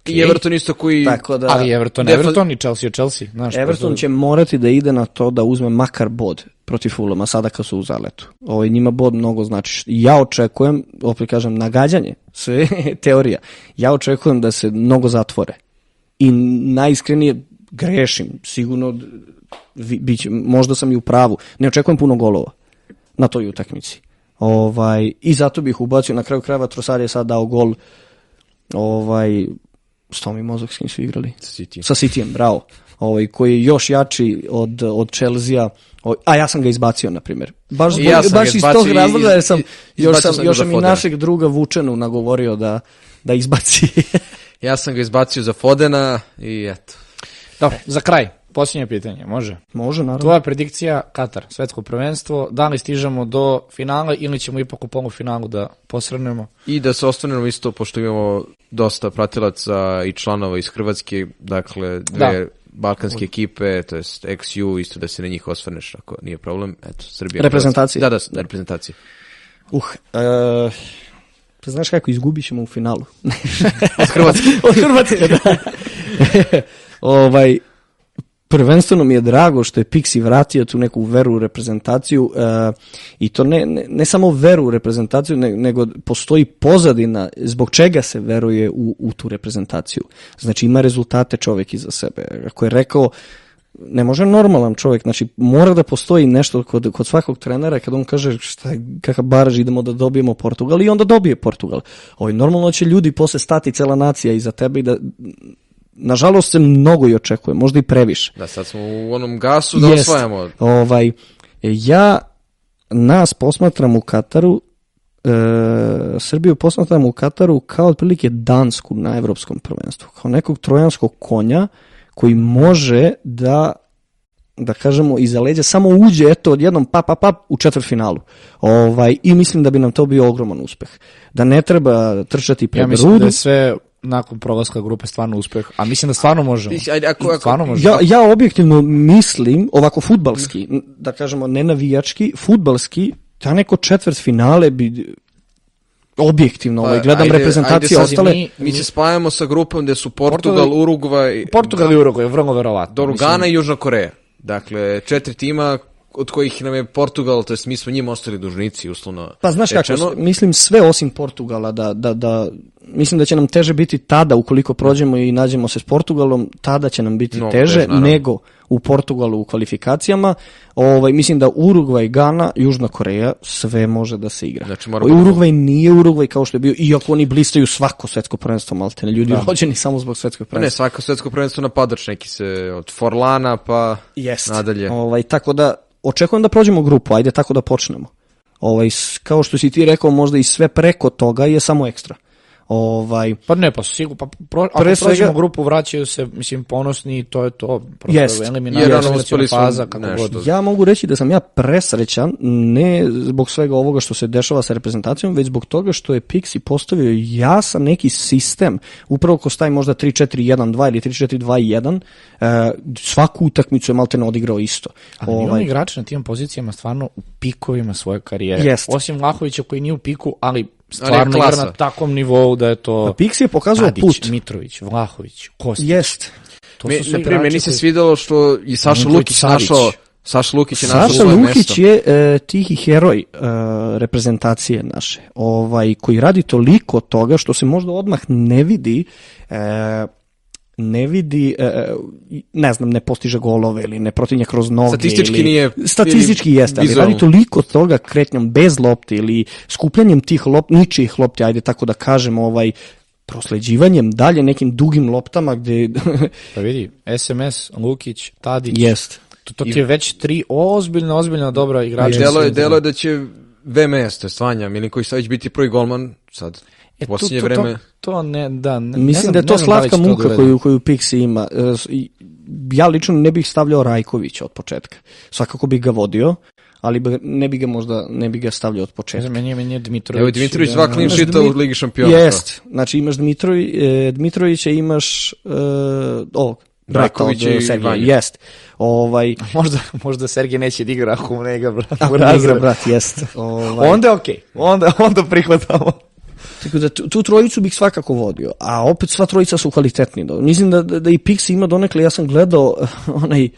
I Everton isto koji... Tako da, Ali Everton, Defa- Everton i Chelsea je Chelsea. Znaš, Everton prosto- će morati da ide na to da uzme makar bod protiv Fulama sada kad su u zaletu. Ovo njima bod mnogo znači. Ja očekujem, opet kažem, nagađanje, sve teorija. Ja očekujem da se mnogo zatvore. I najiskrenije grešim, sigurno biće, možda sam i u pravu. Ne očekujem puno golova na toj utakmici. Ovaj, I zato bih ubacio, na kraju krajeva Trosar je sad dao gol ovaj, sto mi mozak s kim su igrali City. sa Cityjem, bravo. Ovaj, koji je još jači od, od Chelsea-a. Ovaj, a ja sam ga izbacio, na primjer. Baš, zbog, ja sam baš iz tog razloga, jer sam, još sam, sam još sam i našeg druga Vučenu nagovorio da, da izbaci. Ja sam ga izbacio za Fodena i eto. Dobro, za kraj, posljednje pitanje, može? Može, naravno. Tvoja predikcija, Katar, svetsko prvenstvo, da li stižemo do finala ili ćemo ipak u polufinalu da posrnemo? I da se ostanemo isto, pošto imamo dosta pratilaca i članova iz Hrvatske, dakle, dve Da. balkanske ekipe, to jest XU, isto da se na njih osvrneš, ako nije problem. Eto, Srbija. Reprezentacije. Da, da, da, reprezentacije. Uh, e, pa znaš kako, izgubit ćemo u finalu. Od Hrvatske. Od Hrvatske, da. ovaj, prvenstveno mi je drago što je Pixi vratio tu neku veru u reprezentaciju e, i to ne, ne, ne samo veru u reprezentaciju, ne- nego postoji pozadina zbog čega se veruje u, u tu reprezentaciju. Znači ima rezultate čovjek iza sebe. Ako je rekao ne može normalan čovjek, znači mora da postoji nešto kod, kod svakog trenera kad on kaže šta, kakav baraž idemo da dobijemo Portugal i onda dobije Portugal. Ovaj, normalno će ljudi posle stati cela nacija iza tebe i da nažalost se mnogo i očekuje, možda i previše. Da, sad smo u onom gasu da Jest. osvajamo. Ovaj, ja nas posmatram u Kataru, e, Srbiju posmatram u Kataru kao otprilike Dansku na evropskom prvenstvu, kao nekog trojanskog konja koji može da da kažemo iza leđa samo uđe eto odjednom pa pa pa u četvrtfinalu. Ovaj i mislim da bi nam to bio ogroman uspeh. Da ne treba trčati pred Ja mislim rudu. da je sve nakon prolaska grupe stvarno uspeh, a mislim da stvarno možemo. Ajde, ako, ako, Stvarno možemo. Ja, ja objektivno mislim, ovako futbalski, da kažemo ne navijački, futbalski, ta neko četvrt finale bi objektivno, ovaj, Pa, gledam ajde- reprezentacije ajde ostale. mi- Mi se spajamo sa grupom gde su Portugal, Portugal- Urugvaj, Portugal i Uruguay, vrlo verovatno. Dobro, Mislim, Gana i Južna Koreja. Dakle, četiri tima od kojih nam je Portugal, to jest mi smo njima ostali dužnici, uslovno Pa znaš kako, rečeno. mislim sve osim Portugala, da, da, da, mislim da će nam teže biti tada, ukoliko prođemo i nađemo se s Portugalom, tada će nam biti Mnogo teže, naravno. nego u Portugalu u kvalifikacijama. Ovaj, mislim da Urugvaj, Gana, Južna Koreja, sve može da se igra. Znači, moramo da- Urugvaj nije Urugvaj kao što je bio, iako oni blistaju svako svetsko prvenstvo, malte ljudi rođeni samo zbog svetskog Pa ne, prvenstva. svako svetsko prvenstvo napadač neki se od Forlana pa Jeste. nadalje. Ovaj, tako da, očekujem da prođemo grupu, ajde tako da počnemo. Ovaj, kao što si ti rekao, možda i sve preko toga je samo ekstra. Ovaj, Pa ne, pa sigurno, pa pro, ako Pre prođemo grupu, vraćaju se, mislim, ponosni i to je to. Prosto Jest. eliminacija, Jer ono, uspeli su faza, kako nešto. god. Ja mogu reći da sam ja presrećan, ne zbog svega ovoga što se dešava sa reprezentacijom, već zbog toga što je Pixi postavio jasan neki sistem, upravo ko staje možda 3-4-1-2 ili 3-4-2-1, e, svaku utakmicu je malte ne odigrao isto. Ali ovaj... imamo igrače na tim pozicijama stvarno u pikovima svoje karijere. Jest. Osim Vlahovića koji nije u piku, ali stvarno igra na takvom nivou da je to Pixi je pokazao Tadić, put. Mitrović, Vlahović, Kostić. Jest. To Me, su sve primjer, meni igrači se koji- svidelo što i Saša Lukić našao Saša Lukić je našao Saša svoje Lukić mesto. je e, tihi heroj e, reprezentacije naše, ovaj, koji radi toliko toga što se možda odmah ne vidi e, ne vidi, e, ne znam, ne postiže golove ili ne protinje kroz noge. Statistički ili, nije- Statistički ili jeste, ali vizualno. radi toliko toga kretnjom bez lopte ili skupljanjem tih lop, ničijih lopti, ajde tako da kažem, ovaj, prosleđivanjem dalje nekim dugim loptama gde Pa vidi, SMS, Lukić, Tadić. jest. To, to ti je već tri ozbiljno, ozbiljno dobra igrača. Delo je, delo je da će VMS, to je Svanja Milinković Savić biti prvi golman sad. E, posljednje to, to, vreme. To, to ne, da, ne, ne Mislim znam, da je ne to znam da slatka to da muka koju, koju Pixi ima. E, Ja lično ne bih stavljao Rajkovića od početka. Svakako bih ga vodio, ali ne bi ga možda ne bi ga stavljao od Ne početka. meni je, meni je Dmitrović. Evo Dimitrović da, dva da, clean da. sheeta u Ligi šampiona. Jest. Znači imaš Dmitrovi, e, Dmitrovića, imaš e, o, brata od Brajkovića i Sergeja. Vanju. Jest. Ovaj, Možda, možda Sergej neće da igra ako mu ne igra brat. ako ne igra brat, jest. Ovaj, Onda je okej, onda, onda prihvatamo. Tako da tu, trojicu bih svakako vodio, a opet sva trojica su kvalitetni. Do- Mislim da, da, da i Pixi ima donekle, ja sam gledao onaj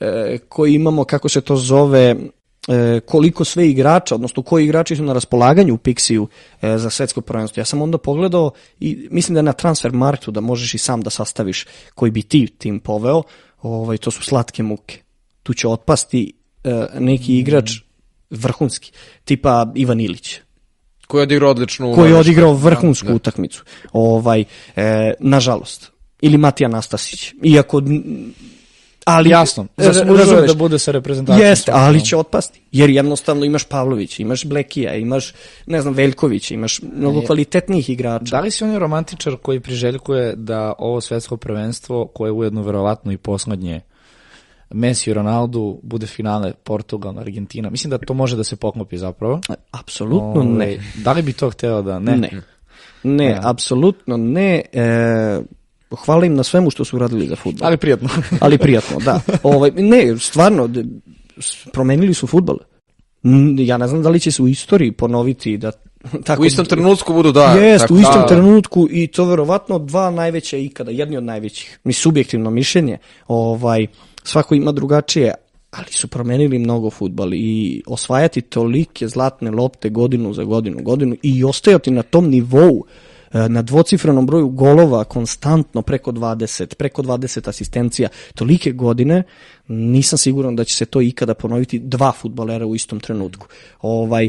e, koji imamo, kako se to zove, e, koliko sve igrača, odnosno koji igrači su na raspolaganju u Pixiju e, za svetsko prvenstvo. Ja sam onda pogledao i mislim da je na transfer marktu da možeš i sam da sastaviš koji bi ti tim poveo, ovaj, to su slatke muke. Tu će otpasti e, neki igrač vrhunski, tipa Ivan Ilić Koji je odigrao odličnu... koji je odigrao vrhunsku Da. utakmicu. Ovaj, e, nažalost. Ili Matija Nastasić. Iako... Ali, Jasno, e, zaslužuje da bude sa reprezentacijom. Jeste, ali će otpasti. Jer jednostavno imaš Pavlović, imaš Blekija, imaš, ne znam, Veljković, imaš mnogo kvalitetnijih igrača. Da li si on je romantičar koji priželjkuje da ovo svetsko prvenstvo, koje je ujedno verovatno i poslednje Messi i Ronaldo bude finale Portugal, Argentina. Mislim da to može da se poklopi zapravo. Apsolutno ne. Ovaj, Da li bi to hteo da ne? Ne. Ne, apsolutno ne. E, hvala im na svemu što su uradili za futbol. Ali prijatno. ali prijatno, da. Ovaj, ne, stvarno, promenili su futbol. Ja ne znam da li će se u istoriji ponoviti da tako U istom trenutku budu da. Jest, tako u istom da. trenutku i to verovatno dva najveća ikada, jedni od najvećih. Mi subjektivno mišljenje, ovaj, svako ima drugačije, ali su promenili mnogo futbal i osvajati tolike zlatne lopte godinu za godinu, godinu i ostajati na tom nivou e, na dvocifrenom broju golova konstantno preko 20, preko 20 asistencija, tolike godine, nisam siguran da će se to ikada ponoviti dva futbalera u istom trenutku. Ovaj,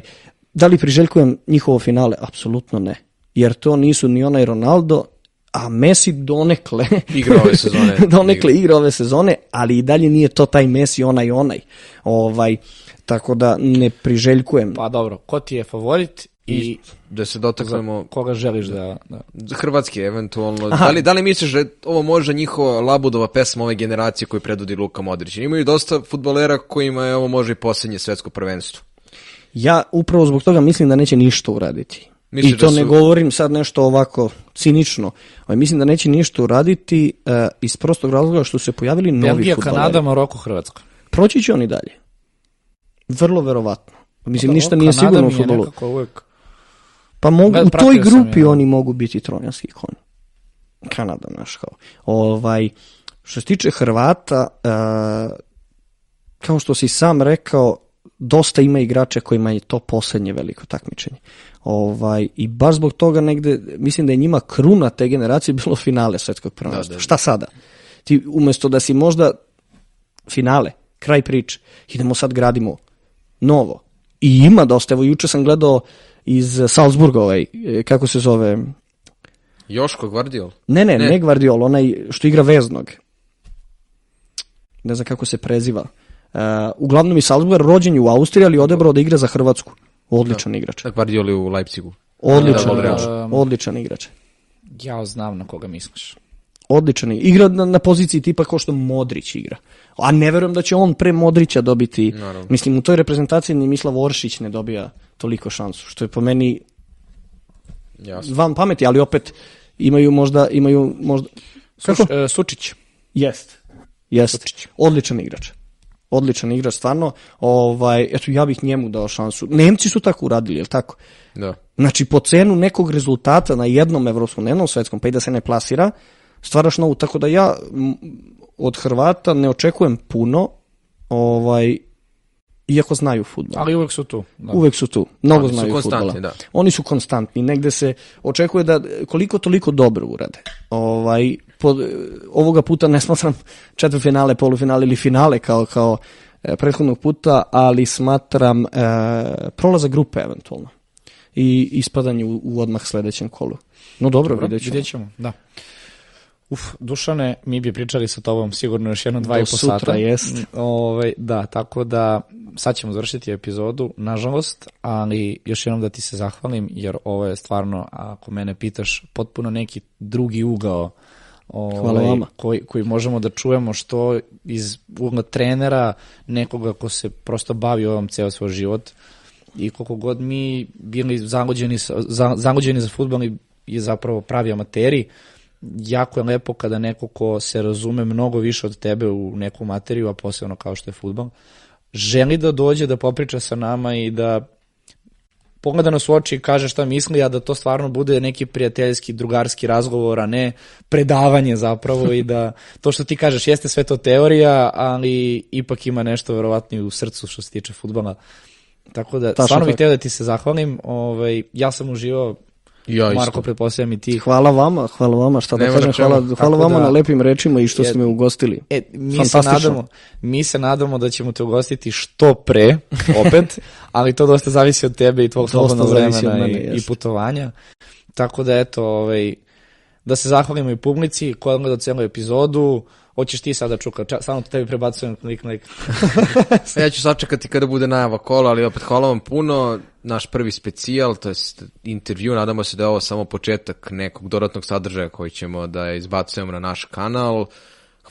da li priželjkujem njihovo finale? Apsolutno ne. Jer to nisu ni onaj Ronaldo, a Messi donekle Igra ove sezone. donekle igra ove sezone, ali i dalje nije to taj Messi onaj onaj. Ovaj tako da ne priželjkujem. Pa dobro, ko ti je favorit i Da se za dotaknemo koga želiš da... da... Hrvatski eventualno. Da li, da li misliš da ovo može njihova Labudova pesma ove generacije koju predvodi Luka Modrić? Imaju dosta futbolera kojima je ovo može i posljednje svetsko prvenstvo. Ja upravo zbog toga mislim da neće ništa uraditi. Misliš I to da su- ne govorim sad nešto ovako cinično. Ali mislim da neće ništa uraditi e, iz prostog razloga što su se pojavili novi Belgija. Kanada, Maroko, Hrvatska. Proći će oni dalje. Vrlo verovatno. Mislim, Pa ništa nije Kanada sigurno u futbolu. uvek Pa mogu, u toj grupi ja. oni mogu biti trojanski konj. Kanada, naš kao. Ovaj, što se tiče Hrvata, e, kao što si sam rekao, dosta ima igrača kojima je to poslednje veliko takmičenje. Ovaj, I baš zbog toga negde, mislim da je njima kruna te generacije bilo finale svetskog prvenstva. Da, da. Šta sada? Ti umesto da si možda finale, kraj priče, idemo sad gradimo novo. I ima dosta, evo juče sam gledao iz Salzburga ovaj, e, kako se zove, Joško Gvardiol. ne, ne, Ne. ne, Guardiol, onaj što igra veznog. Ne znam kako se preziva. Uh, uglavnom iz Salzburga, rođen je u Austriji, ali odebrao da igra za Hrvatsku. Odličan igrač. Gvardiol je u Leipzigu. Odličan, Da, igrač. da. odličan igrač. Ja znam na koga misliš. Odličan igrač. Igra na, na poziciji tipa kao što Modrić igra. A ne verujem da će on pre Modrića dobiti. Naravno. Mislim, u toj reprezentaciji ni Mislav Oršić ne dobija toliko šansu, što je po meni Jasno. van pameti, ali opet imaju možda, imaju možda... Kako? Suš, e, Sučić. Jest. Jest. Odličan igrač. Odličan igrač, stvarno. Ovaj, eto, ja bih njemu dao šansu. Nemci su tako uradili, je li tako? Da. Znači, po cenu nekog rezultata na jednom evropskom, na jednom svetskom, pa i da se ne plasira, stvaraš novu. Tako da ja od Hrvata ne očekujem puno, ovaj, iako znaju futbol. Ali uvek su tu. Da. Uvek su tu. Mnogo Oni znaju fudbala. da. Oni su konstantni. Negde se očekuje da koliko toliko dobro urade. Ovaj, po, ovoga puta ne smatram četvrtfinale, polufinale ili finale kao, kao e, prethodnog puta, ali smatram e, prolazak grupe eventualno i ispadanje u, u odmah sledećem kolu. No dobro, Dobro, vidjet ćemo. vidjet ćemo, da. Uf, Dušane, mi bi pričali sa tobom sigurno još jedno dva Do i po sutra, sata. jest. Mm, Ovaj, da, tako da sad ćemo završiti epizodu, nažalost, ali još jednom da ti se zahvalim, jer ovo je stvarno, ako mene pitaš, potpuno neki drugi ugao ovaj, Hvala vama. koji, koji možemo da čujemo što iz ugla trenera, nekoga ko se prosto bavi ovom ceo svoj život i koliko god mi bili zagođeni, za, zagođeni za futbol i- i zapravo pravi amateri, jako je lepo kada neko ko se razume mnogo više od tebe u neku materiju, a posebno kao što je futbol, želi da dođe da popriča sa nama i da pogleda nas u oči i kaže šta misli, a da to stvarno bude neki prijateljski, drugarski razgovor, a ne predavanje zapravo i da to što ti kažeš jeste sve to teorija, ali ipak ima nešto verovatno i u srcu što se tiče futbala. Tako da, Tačno stvarno bih htio da ti se zahvalim. Ovaj, ja sam uživao, Ja isto. Marko, pretpostavljam i ti. Hvala vama, hvala vama, šta da Nema kažem, hvala, hvala vama da- na lepim rečima i što Je- ste me ugostili. E, mi se, nadamo, mi se nadamo da ćemo te ugostiti što pre, opet, ali to dosta zavisi od tebe i tvog slobodnog vremena mene, i, i putovanja. Tako da, eto, ovaj, da se zahvalimo i publici koja gleda celu epizodu. Hoćeš ti sada čuka, ča, samo tebi prebacujem klik na Ja ću sačekati kada bude najava kola, ali opet hvala vam puno. Naš prvi specijal, to je intervju, nadamo se da je ovo samo početak nekog dodatnog sadržaja koji ćemo da izbacujemo na naš kanal.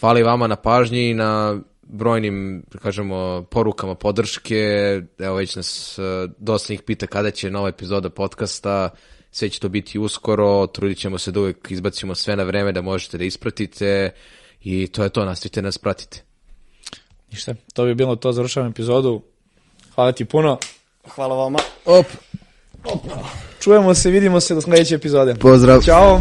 Hvala i vama na pažnji i na brojnim, kažemo, porukama podrške. Evo već nas eh, dosta njih pita kada će nova epizoda podcasta. Sve će to biti uskoro, trudit ćemo se da uvijek izbacimo sve na vreme da možete da ispratite i to je to, nastavite nas pratite. Ništa, to bi bilo to, završavam epizodu. Hvala ti puno. Hvala vama. Op! Čujemo se, vidimo se do sledeće epizode. Pozdrav! Ćao!